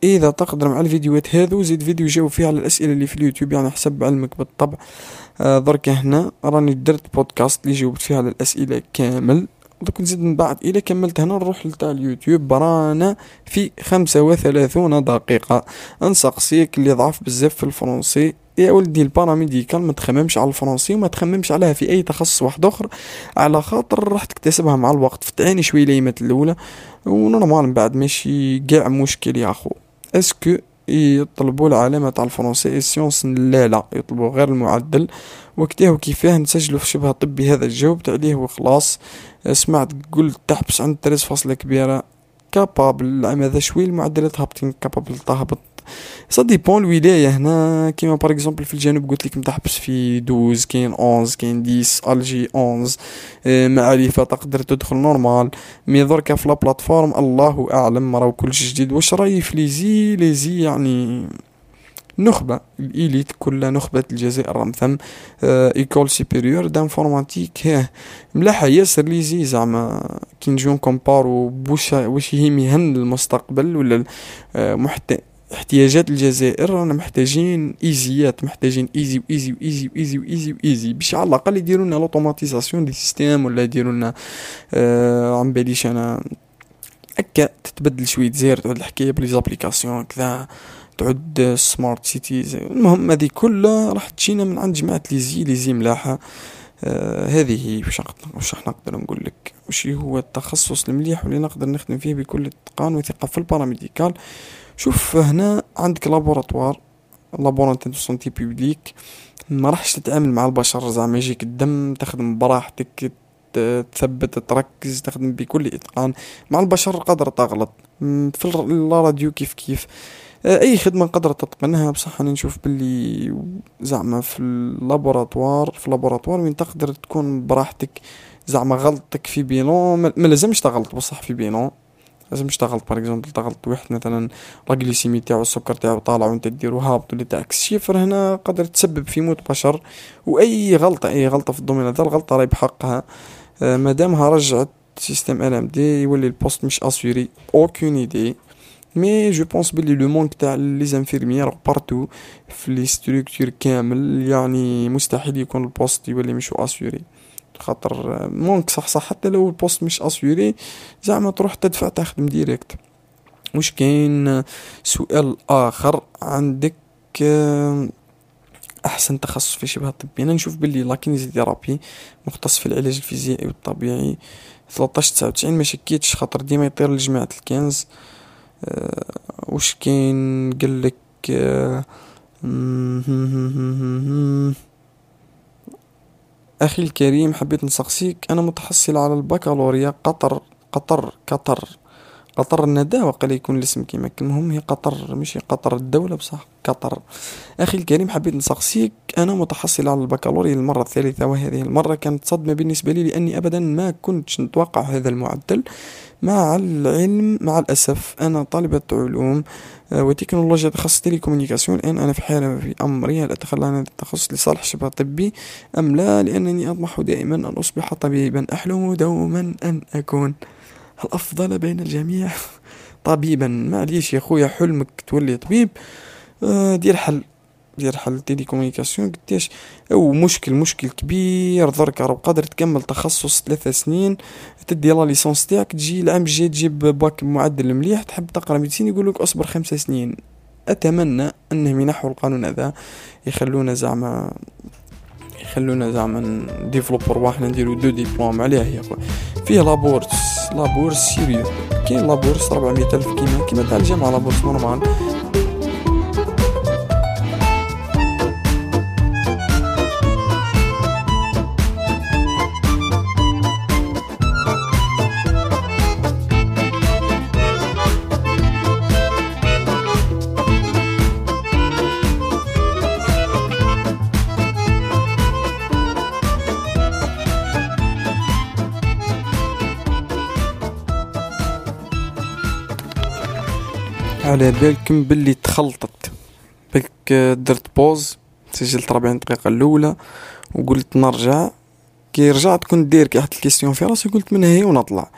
Speaker 1: إذا تقدر مع الفيديوهات هذو زيد فيديو جاوب فيه على الأسئلة اللي في اليوتيوب يعني حسب علمك بالطبع. آه درك هنا راني درت بودكاست اللي جاوبت فيه على الأسئلة كامل. دوك نزيد من بعد إلى كملت هنا نروح لتاع اليوتيوب برانا في خمسة وثلاثون دقيقة. انسقسيك اللي ضعف بزاف في الفرنسي. يا ولدي ال paramédical ما تخممش على الفرنسي وما تخممش عليها في أي تخصص واحد آخر. على خاطر راح تكتسبها مع الوقت. فتعاني شوي ليمات الأولى و normal من بعد ماشي كاع مشكل يا أخو. est-ce que يطلبوا العلامة تاع الفرنسي science لا لا يطلبوا غير المعدل. وقتها وكيفاه نسجلوا في شبه طبي هذا جاوبت عليه وخلاص. سمعت قلت تحبس عند تريس فاصلة كبيرة. capable العام هذا شوي المعدلات هابطين capable تهبط. ça dépend الولاية هنا كيما par exemple في الجنوب قلت لك متحبس في douze كاين onze كاين dix Alger onze آه معرفة تقدر تدخل normal mais دركا في la plateforme الله أعلم راهو كلشي جديد. واش راي في l'ESI l'ESI يعني نخبة. ال élite كلها نخبة الجزائر راهم ثم école supérieure d'informatique هاه ملاحة ياسر l'ESI زعما كي نجيو نكومبارو واش هي مهن المستقبل ولا محت احتياجات الجزائر رانا محتاجين إيزيات محتاجين إيزي وإيزي وإيزي وإيزي وإيزي وإيزي. باش على الأقل يديروا لنا l'automatisation des systèmes ولا يديروا لنا آه عم باليش أنا هكا تتبدل شوية زير تعود الحكاية ب les applications كذا تعود smart cities المهم هذه كلها راح تجينا من عند جماعة l'ESI l'ESI ملاحة. آه هذه واش واش راح نقدر نقول لك؟ وش هو التخصص المليح واللي نقدر نخدم فيه بكل اتقان وثقه في ال paramédical. شوف هنا عندك laboratoire. laboratoire santé publique. ما راحش تتعامل مع البشر زعما يجيك الدم تخدم براحتك تثبت تركز تخدم بكل إتقان. مع البشر قادر تغلط. في الراديو كيف كيف. أي خدمة قدر تتقنها. بصح أنا نشوف باللي زعما في ال laboratoire في ال laboratoire وين تقدر تكون براحتك. زعما غلطك في bilan ما لازمش تغلط بصح في bilan لازم تغلط par exemple تغلط واحد مثلا la glycémie تاعو السكر تاعو طالع وانت ديرو هابط ولا تاعك ال chiffre هنا قادر تسبب في موت بشر وأي غلطة أي غلطة في ال domaine هذا الغلطة راهي بحقها. آه مادامها رجعت système LMD يولي ال poste مش assuré aucune idée mais je pense بلي le manque تاع les infirmiers partout في les structures كامل يعني مستحيل يكون ال poste يولي مش assuré خاطر manque صح صح حتى لو ال poste مش assuré زعما تروح تدفع تخدم direct. وش كاين سؤال آخر؟ عندك أحسن تخصص في شبه الطبي أنا نشوف باللي لا ثيرابي مختص في العلاج الفيزيائي والطبيعي. 13 99 ما شكيتش خاطر ديما يطير لجماعة الكنز. أه وش كاين؟ قالك أه أخي الكريم حبيت نسقسيك. أنا متحصل على البكالوريا. قطر قطر قطر. قطر الندى وقال يكون الاسم كيما المهم هي قطر ماشي قطر الدولة بصح. قطر. أخي الكريم حبيت نسقسيك. أنا متحصل على البكالوريا المرة الثالثة وهذه المرة كانت صدمة بالنسبة لي لأني أبدا ما كنتش نتوقع هذا المعدل. مع العلم مع الأسف أنا طالبة علوم. وتكنولوجيا تخصص تيليكومونيكاسيون الآن أنا في حالة في أمري هل أتخلى عن هذا التخصص لصالح شبه طبي أم لا؟ لأنني أطمح دائما أن أصبح طبيبا. أحلم دوما أن أكون الأفضل بين الجميع طبيبا. معليش يا خويا حلمك تولي طبيب. آه، دير حل. ديال حل télécommunication قداش. أو مشكل مشكل كبير. درك راه قادر تكمل تخصص ثلاثة سنين تدي la licence تاعك تجي العام الجاي تجيب باك معدل مليح تحب تقرأ médecine يقولك أصبر خمسة سنين. أتمنى انهم ينحوا القانون هذا يخلونا زعما يخلونا زعما développer واحد نديرو deux diplômes. عليه يا خويا فيه la bourse la bourse sérieux. كاين la bourse 400 ألف كيما كيما تاع الجامعة la bourse normal. على بالكم باللي تخلطت. بك درت بوز سجلت ربعين دقيقة الأولى وقلت نرجع. كي رجعت كنت داير كي حط الكيستيون في راسي قلت من هي ونطلع.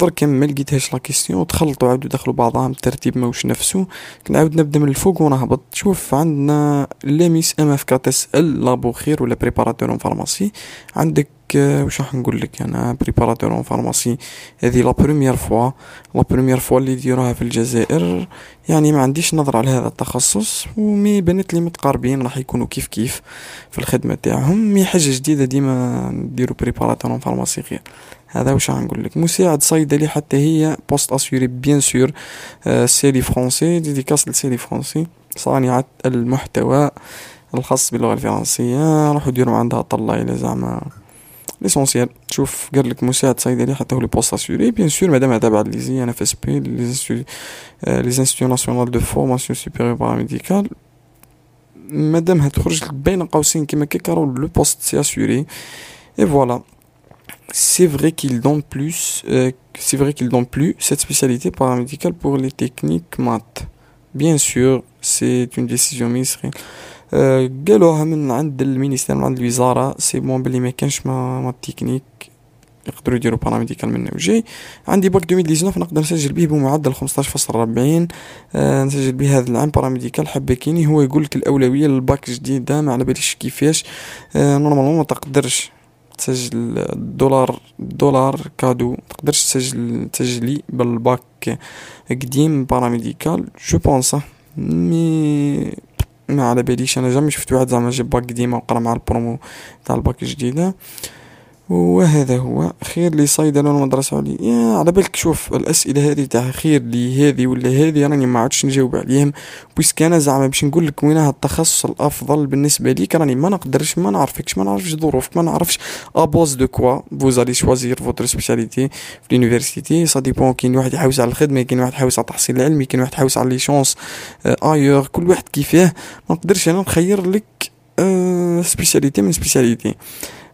Speaker 1: درك ما لقيتهاش لا كيستيون ودخلت وعاودو دخلوا بعضهم الترتيب ماوش نفسو. نعاود نبدأ من الفوق ونهبط شوف عندنا لاميس أم إف تسال لابو خير ولا بريباراتور فارماسي عندك واش راح نقول لك أنا؟ بريباراتور اون فارماسي هذه la première fois la première fois اللي يديروها في الجزائر. يعني ما عنديش نظر على هذا التخصص و mais بانت لي متقاربين راح يكونوا كيف كيف في الخدمة تاعهم. mais حاجة جديدة ديما نديرو préparateur en pharmacie غير. هذا واش نقول لك. مساعد صيدلي حتى هي poste assuré bien sûr سيري فرونسي dédicace لسيري فرونسي. صانعة المحتوى الخاص باللغة الفرنسية. راحوا ديروا عندها طلة إلى زعما. l'essentiel شوف قال لك مساعد صيدلي حتى هو le poste assuré bien sûr مادام تابع les INFSP les instituts nationaux de formation supérieure paramédicale مادام تخرج بين قوسين كيما كيكا راه le poste c'est assuré et voilà c'est vrai qu'il donne plus euh, c'est vrai qu'il donne plus cette spécialité paramédicale pour les techniques maths. Bien sûr c'est une décision ministérielle آه، قالوها من عند ال ministère من عند الوزارة c'est bon بلي ما كانش math, math technique يقدروا يديروا paramédical منه. وجاي عندي باك 2019 نقدر نسجل به بمعدل 15.40 آه نسجل به هذا العام paramédical حبكيني. هو يقول لك الأولوية للباك جديده ما على باليش كيفاش. آه normalement ما تقدرش. تسجل دولار دولار كادو. تقدرش تسجل تسجلي بالباك قديم paramédical je pense mais ما على باليش. أنا jamais شفت واحد زعما جاب باك قديمة وقرا مع البرومو تاع الباك الجديدة. وهذا هو. خير لي صيدلة المدرسة عليا على بالك شوف الأسئلة هذه تاع خير لي هذه ولا هذه راني ما عادش نجاوب عليهم. puisque أنا زعما باش نقول لك وين التخصص الأفضل بالنسبة ليك راني ما نقدرش ما نعرفكش ما نعرفش ظروفك ما نعرفش à base de quoi vous allez choisir votre spécialité في l'université ça dépend كاين واحد يحوس على الخدمة كاين واحد يحوس على التحصيل العلمي كاين واحد يحوس على les chances ailleurs كل واحد كيفاه. ما نقدرش أنا نخير لك spécialité من spécialité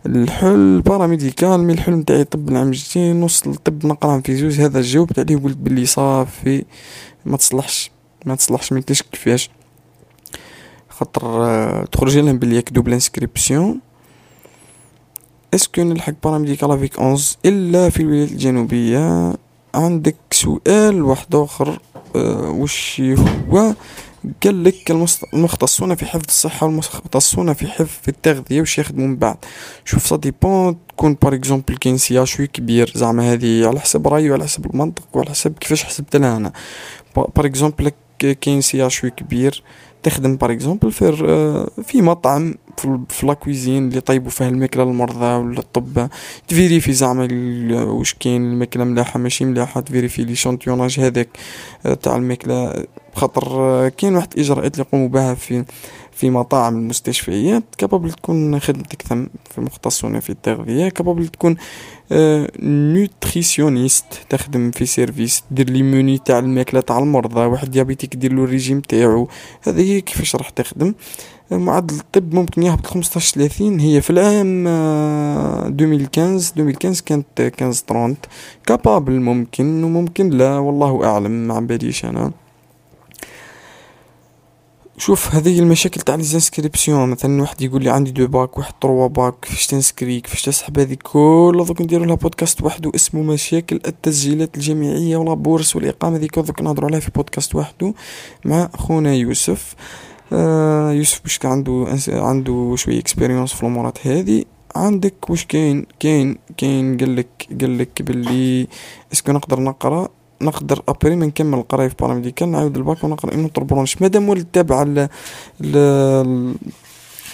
Speaker 1: الحل paramédical mais الحلم تاعي طب العام الجاي نوصل الطب نقرا في زوج هذا جاوبت عليه وقلت بلي صافي ما تصلحش ما تصلحش ما كيفاش. خاطر آه، تخرج لهم بلي double inscription est-ce que نلحق paramédical avec onze إلا في الولايات الجنوبية؟ عندك سؤال واحد آخر أه وش هو؟ قال لك المختصون في حفظ الصحة والمختصون في حفظ التغذية واش يخدموا من بعد. شوف ça dépend تكون par exemple كاين CHU كبير زعما هذه على حسب رأيي وعلى حسب المنطق وعلى حسب كيفاش حسبت لها أنا. par exemple كاين CHU كبير تخدم par exemple في في مطعم في la cuisine اللي طيبوا فيها الماكلة للمرضى ولا الطب. ت vérifie زعما واش كاين الماكلة ملاحة ماشي ملاحة ت vérifie l'échantillonnage هذاك تاع الماكلة. بخاطر كاين واحد الإجراءات اللي يقوموا بها في في مطاعم المستشفيات capable تكون خدمتك ثم في مختصون في التغذية capable تكون آه nutritionniste تخدم في service دير les menus تاع الماكلة تاع المرضى واحد diabétique دير له الريجيم تاعو. هذه كيفاش راح تخدم. معدل الطب ممكن يهبط 15 30 هي في العام 2015 2015 كانت 15 30 capable ممكن وممكن لا والله أعلم ما باليش أنا. شوف هذه المشاكل تاع les inscriptions مثلا واحد يقول لي عندي deux bacs واحد trois bacs كيفاش ت inscrit كيفاش تسحب هذه كل؟ دوك نديرو لها بودكاست وحده اسمه مشاكل التسجيلات الجامعيه و la bourse والإقامة. هذيك دوك نهضروا عليها في بودكاست وحده مع خونا يوسف. آه يوسف باش عنده عنده شوية expérience في الأمورات هذه. عندك واش كاين؟ كاين كاين قالك قالك باللي est-ce que نقدر نقرأ. نقدر après ما نكمل القرايه في paramédical نعاود الباك ونقرأ une branche مادام ولد تابع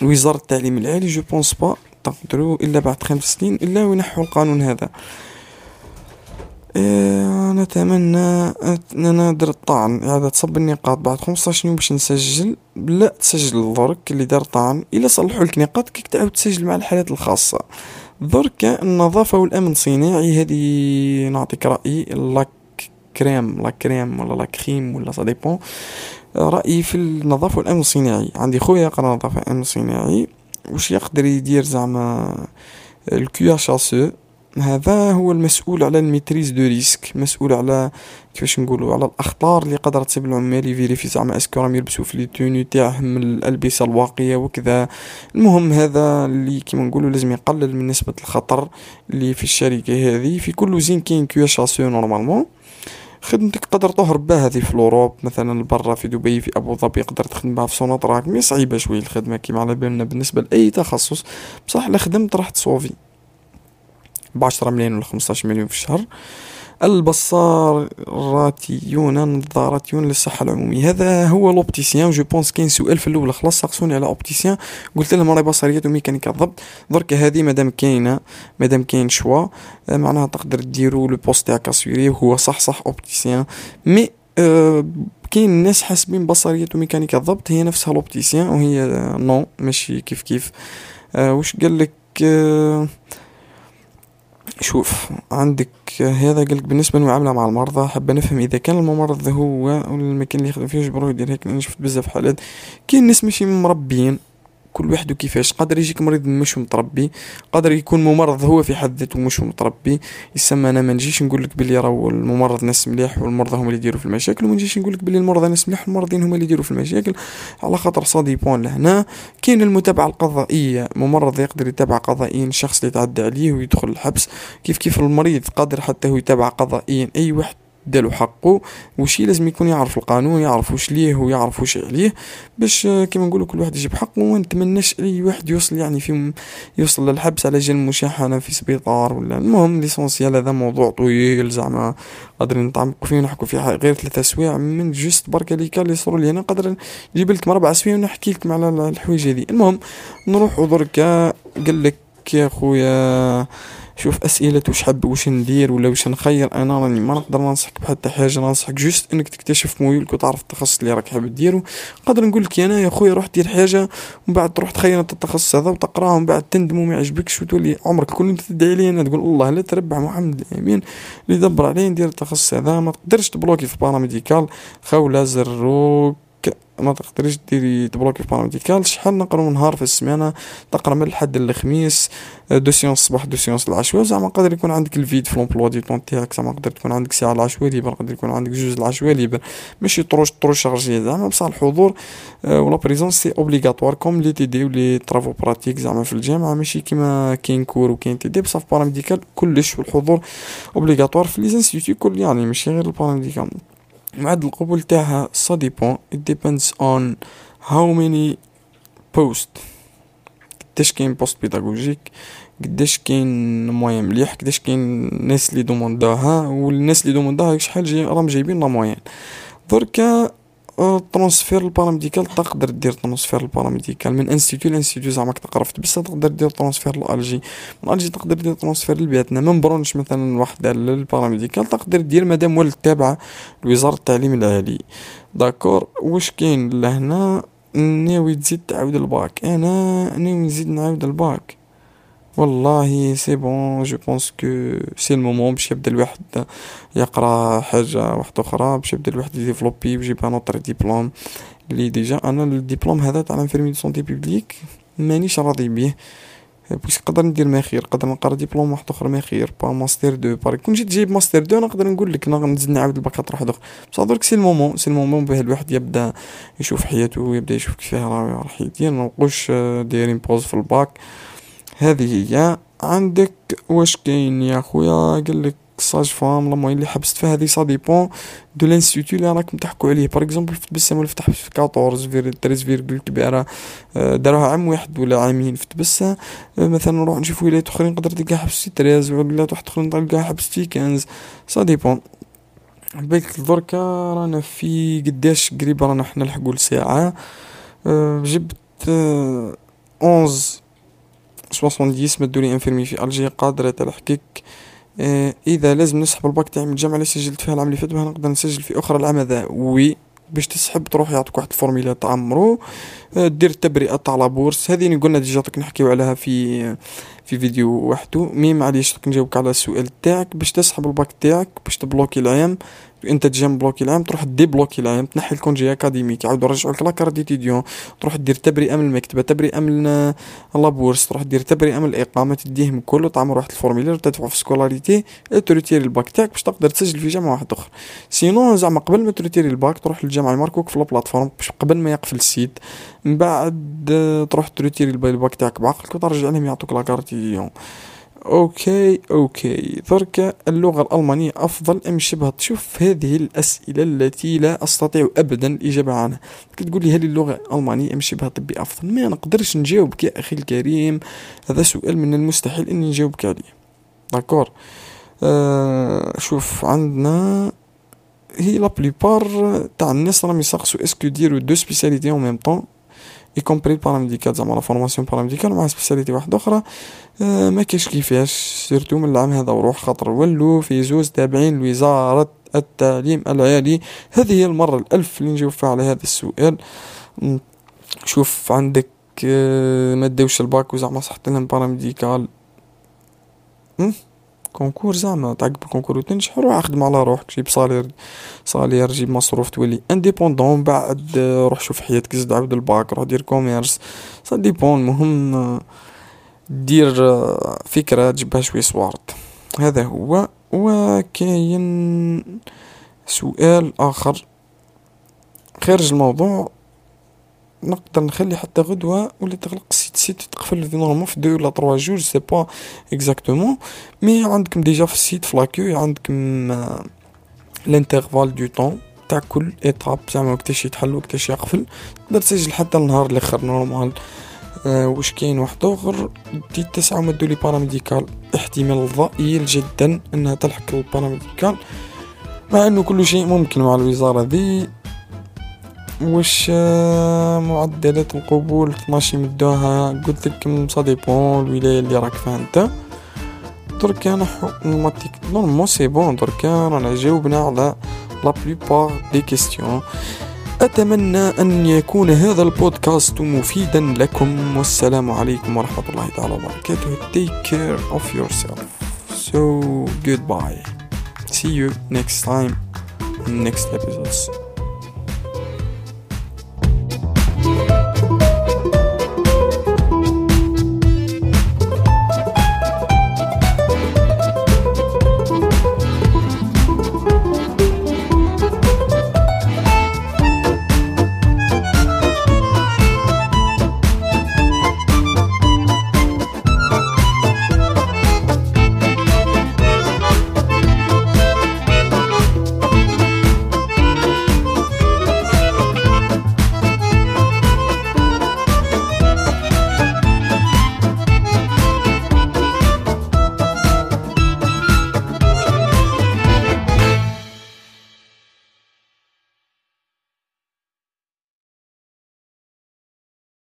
Speaker 1: لوزارة التعليم العالي je pense pas تقدروا إلا بعد خمس سنين إلا وينحوا القانون هذا. إيه نتمنى اننا درت طعن اعادة صب النقاط بعد خمسطاش يوم باش نسجل. لا تسجل درك اللي دار طعن. إلا صلحوا لك نقاط كيك تعاود تسجل مع الحالات الخاصة. درك النظافة والأمن الصناعي هذه نعطيك رأيي. لاك كريم لا كريم ولا لا كريم ولا سا ديبون رأيي في النظافة والأمن الصناعي عندي خويا يقرا نظافة والأمن الصناعي واش يقدر يدير زعما ال QHSE هذا هو المسؤول على ال maîtrise de risque مسؤول على كيفاش نقولوا على الاخطار اللي قدرت تصيب العمال ي vérifie زعما est-ce que راهم يلبسوا في les tenues تاعهم الالبسه الواقيه وكذا المهم هذا اللي كيما نقولوا لازم يقلل من نسبه الخطر اللي في الشركة هذه في كل usine كاين QHSE normalement خدمتك تقدر تهرب بها هذه في l'Europe. مثلا برا في دبي في أبو ظبي يقدر تخدم بها في سوناطراك mais صعيبة شوية الخدمة كيما على بالنا بالنسبة لأي تخصص. بصح لا خدمت راح تصوفي بعشرة مليون ولا خمسطاش مليون في الشهر. البصاراتيون النظاراتيون للصحة العمومية. هذا هو l'opticien je pense كاين سؤال في الأول. خلاص سقسوني على opticien. قلت لهم راهي بصريات وميكانيكا. الضبط درك هذه مادام كاينة. مادام كاين choix. معناها تقدر ديرو le poste تاعك assuré وهو صح صح opticien. mais أه كاين ناس حاسبين بصرية وميكانيكا. الضبط هي نفسها l'opticien وهي نو ماشي كيف كيف. أه وش قالك أه شوف عندك هذا قالك بالنسبة للمعاملة مع المرضى حاب نفهم إذا كان الممرض هو المكان اللي يخدم فيه يجبرو يدير هيك لأني شفت بزاف حالات كاين ناس ماشي مربيين. كل واحد كيفاش قادر يجيك مريض مش متربي قادر يكون ممرض هو في حد ذاته مش متربي. يسمى أنا ما نجيش نقول لك بلي راهو الممرض ناس مليح والمرضى هما اللي يديروا في المشاكل وما نجيش نقول لك بلي المرضى ناس مليح والمرضين هما اللي يديروا في المشاكل. على خاطر ça dépend لهنا. كاين المتابعة القضائية ممرض يقدر يتابع قضائيا الشخص اللي تعدى عليه ويدخل الحبس. كيف كيف المريض قادر حتى هو يتابع قضائيا أي واحد دالو حقه وشي لازم يكون يعرف القانون يعرف واش ليه ويعرف واش عليه. باش كيما نقولوا كل واحد يجيب حقه وما نتمناش أي واحد يوصل يعني في يوصل للحبس على جال مشاحنة في سبيطار ولا. المهم l'essentiel هذا موضوع طويل زعما قادرين نتعمقوا فيه ونحكوا فيه غير ثلاثة سوايع من juste برك كان اللي صروا لي أنا. قادر نجيب لكم ربع سوايع ونحكي لكم على الحوايج هذه المهم نروح درك قال لك يا خويا شوف أسئلة واش حاب واش ندير ولا واش نخير. أنا راني ما نقدر ننصحك بحتى حاجة ننصحك juste إنك تكتشف ميولك وتعرف التخصص اللي راك حاب ديرو نقدر نقول لك أنا يا خويا روح دير حاجة ومن بعد تروح تخير أنت التخصص هذا وتقراه ومن بعد تندم وما يعجبكش وتولي عمرك كل تدعي لي أنا تقول الله لا تربع محمد الامين اللي يدبر عليه ندير التخصص هذا. ما تقدرش تبلوكي في paramédical خولة زروك. ما تقدريش ديري تبلوكي في paramédical شحال نقرا نهار في السمانة؟ تقرأ من الحد للخميس deux séances الصباح deux séances العشوة. زعما قادر يكون عندك ال vide في l'emploi du temps تاعك. زعما قادر تكون عندك ساعة العشوة libre قادر يكون عندك جوج العشوة libre. ماشي trop trop chargé. زعما بصح الحضور آه، و la présence c'est obligatoire comme les TD و les travaux pratiques زعما في الجامعة. ماشي كيما كاين cours وكاين TD بصح في paramédical كلش والحضور obligatoire في l'école يعني ماشي غير ال paramédical معدل القبول تاعها ça dépend it depends on how many post قداش كاين poste pédagogique قداش كاين moyenne مليح قداش كاين ناس اللي دومونداها والناس اللي دومونداها شحال جاي راهم جايبين la moyenne دركا transfert ال paramédical تقدر دير transfert ال paramédical من institut ل institut زعما تقرا في تبسه تقدر دير transfert ل Alger من الجي تقدر دير transfert لباتنة من branche مثلا وحده لل paramédical تقدر دير مادام ولات تابعة لوزارة التعليم العالي d'accord واش كاين لهنا ناوي تزيد تعاود الباك. أنا ناوي نزيد نعاود الباك. والله c'est bon je pense que c'est ال moment باش يبدا الواحد يقرا حاجة واحدة أخرى باش يبدا الواحد يديفلوبي يجيب un autre diplôme لي déjà أنا الدبلوم هذا تاع infirmier de santé publique مانيش راضي بيه بويس نقدر ندير ما خير نقدر نقرا ديبلوم واحد اخر ما خير با ماستر دو بار كون جيت جايب ماستر دو نقدر نقول لك نزيد نعاود الباكات واحد اخر بصح درك سي المومون سي المومون باه الواحد يبدا يشوف حياته ويبدا يشوف كيفاه راح يدير منبقوش دايرين بوز في الباك هذه هي. عندك واش كاين يا خويا؟ قالك ساج فام لا اللي حبست فيها هذه سا ديبون دو لانستيتو اللي راكم تحكوا عليه. باغ اكزومبل في تبسم ولا فتح في 14 فير 13 فيرغول كبيرة. داروها عام واحد ولا عامين في تبسة. مثلا نروح نشوف ولايات اخرين نقدر تلقاها حبس في 13 ولايات واحد اخرين تلقاها حبس في 15 ça dépend بالك دركا رانا في قداش قريب رانا حنا نلحقوا الساعة جبت 11 70 مدولي infirmier في Alger قادرة تلحقك آه إذا لازم نسحب الباك تاعي من الجامعة اللي سجلت فيها العام اللي فات باه نقدر نسجل في أخرى العام هذا. oui باش تسحب تروح يعطيك واحد ال formulaire تعمرو آه دير التبرئة تاع la bourse هذه قلنا déjà نحكيو عليها في في فيديو وحده. mais معليش نجاوبك على السؤال تاعك. باش تسحب الباك تاعك باش تبلوكي العام انت تجي بلوكي العام تروح débloquer العام تنحي ال congé académique. يعاودوا يرجعوك la carte d'étudiant تروح دير تبرئه من المكتبة تبرئه من la bourse تروح دير تبرئه من الإقامة تديهم كله تعمل واحد ال formulaire تدفع في scolarité تروتيري الباك تاعك باش تقدر تسجل في جامعة واحدة أخرى. sinon زعما قبل ما تروتيري الباك تروح للجامعة يماركوك في ال plateforme باش قبل ما يقفل ال site. من بعد تروح تروتيري الباك تاعك بعقلك وترجع لهم يعطوك la carte OK OK. درك اللغة الألمانية أفضل. أم شبه تشوف هذه الأسئلة التي لا أستطيع أبدا الإجابة عنها. تقول لي هل اللغة الألمانية أم شبه طبي أفضل؟ ما نقدرش نجاوبك يا أخي الكريم. هذا سؤال من المستحيل أني نجاوبك عليه. d'accord. آه شوف عندنا هي la plupart تاع الناس راهم يسقسوا est-ce que ديرو deux spécialités en même temps y compris ال paramédical زعما la formation paramédicale مع spécialité واحدة أخرى آه ما كاش كيفاش surtout من العام هذا وروح خاطر ولو في زوز تابعين لوزارة التعليم العالي هذه هي المرة الألف اللي نجاوب فيها على هذا السؤال شوف عندك ما داوش الباك وزعما صحت لهم paramédical concours زعما تعقب ال concours وتنجح روح أخدم على روحك جيب salaire salaire جيب مصروف تولي indépendant بعد روح شوف حياتك زد عاود الباك روح دير commerce ça dépend المهم دير فكرة تجيبها شوي سوارد هذا هو. وكاين سؤال آخر. خارج الموضوع نقدر نخلي حتى غدوة ولا تغلق ال site site تقفل normal في deux ولا trois jours c'est pas exactement mais عندكم déjà في ال site في l'accueil عندكم l'intervalle de temps تاع كل étape زعما وقتاش يتحل وقتاش يقفل تقدر تسجل حتى النهار الآخر normal آه واش كاين واحد اخر دي تسعة مدو لي paramédical احتمال ضئيل جدا انها تلحق ال paramédical مع انه كل شيء ممكن مع الوزارة ذي واش معدلات القبول ماشي مدوها قلت لكم ça dépend الولاية اللي راك فيها انت. درك أنا نماتيك normalement c'est bon درك رانا جاوبنا على la plupart des questions أتمنى أن يكون هذا البودكاست مفيدا لكم. والسلام عليكم ورحمة الله تعالى وبركاته. Take care of yourself. So goodbye. See you next time. Next episodes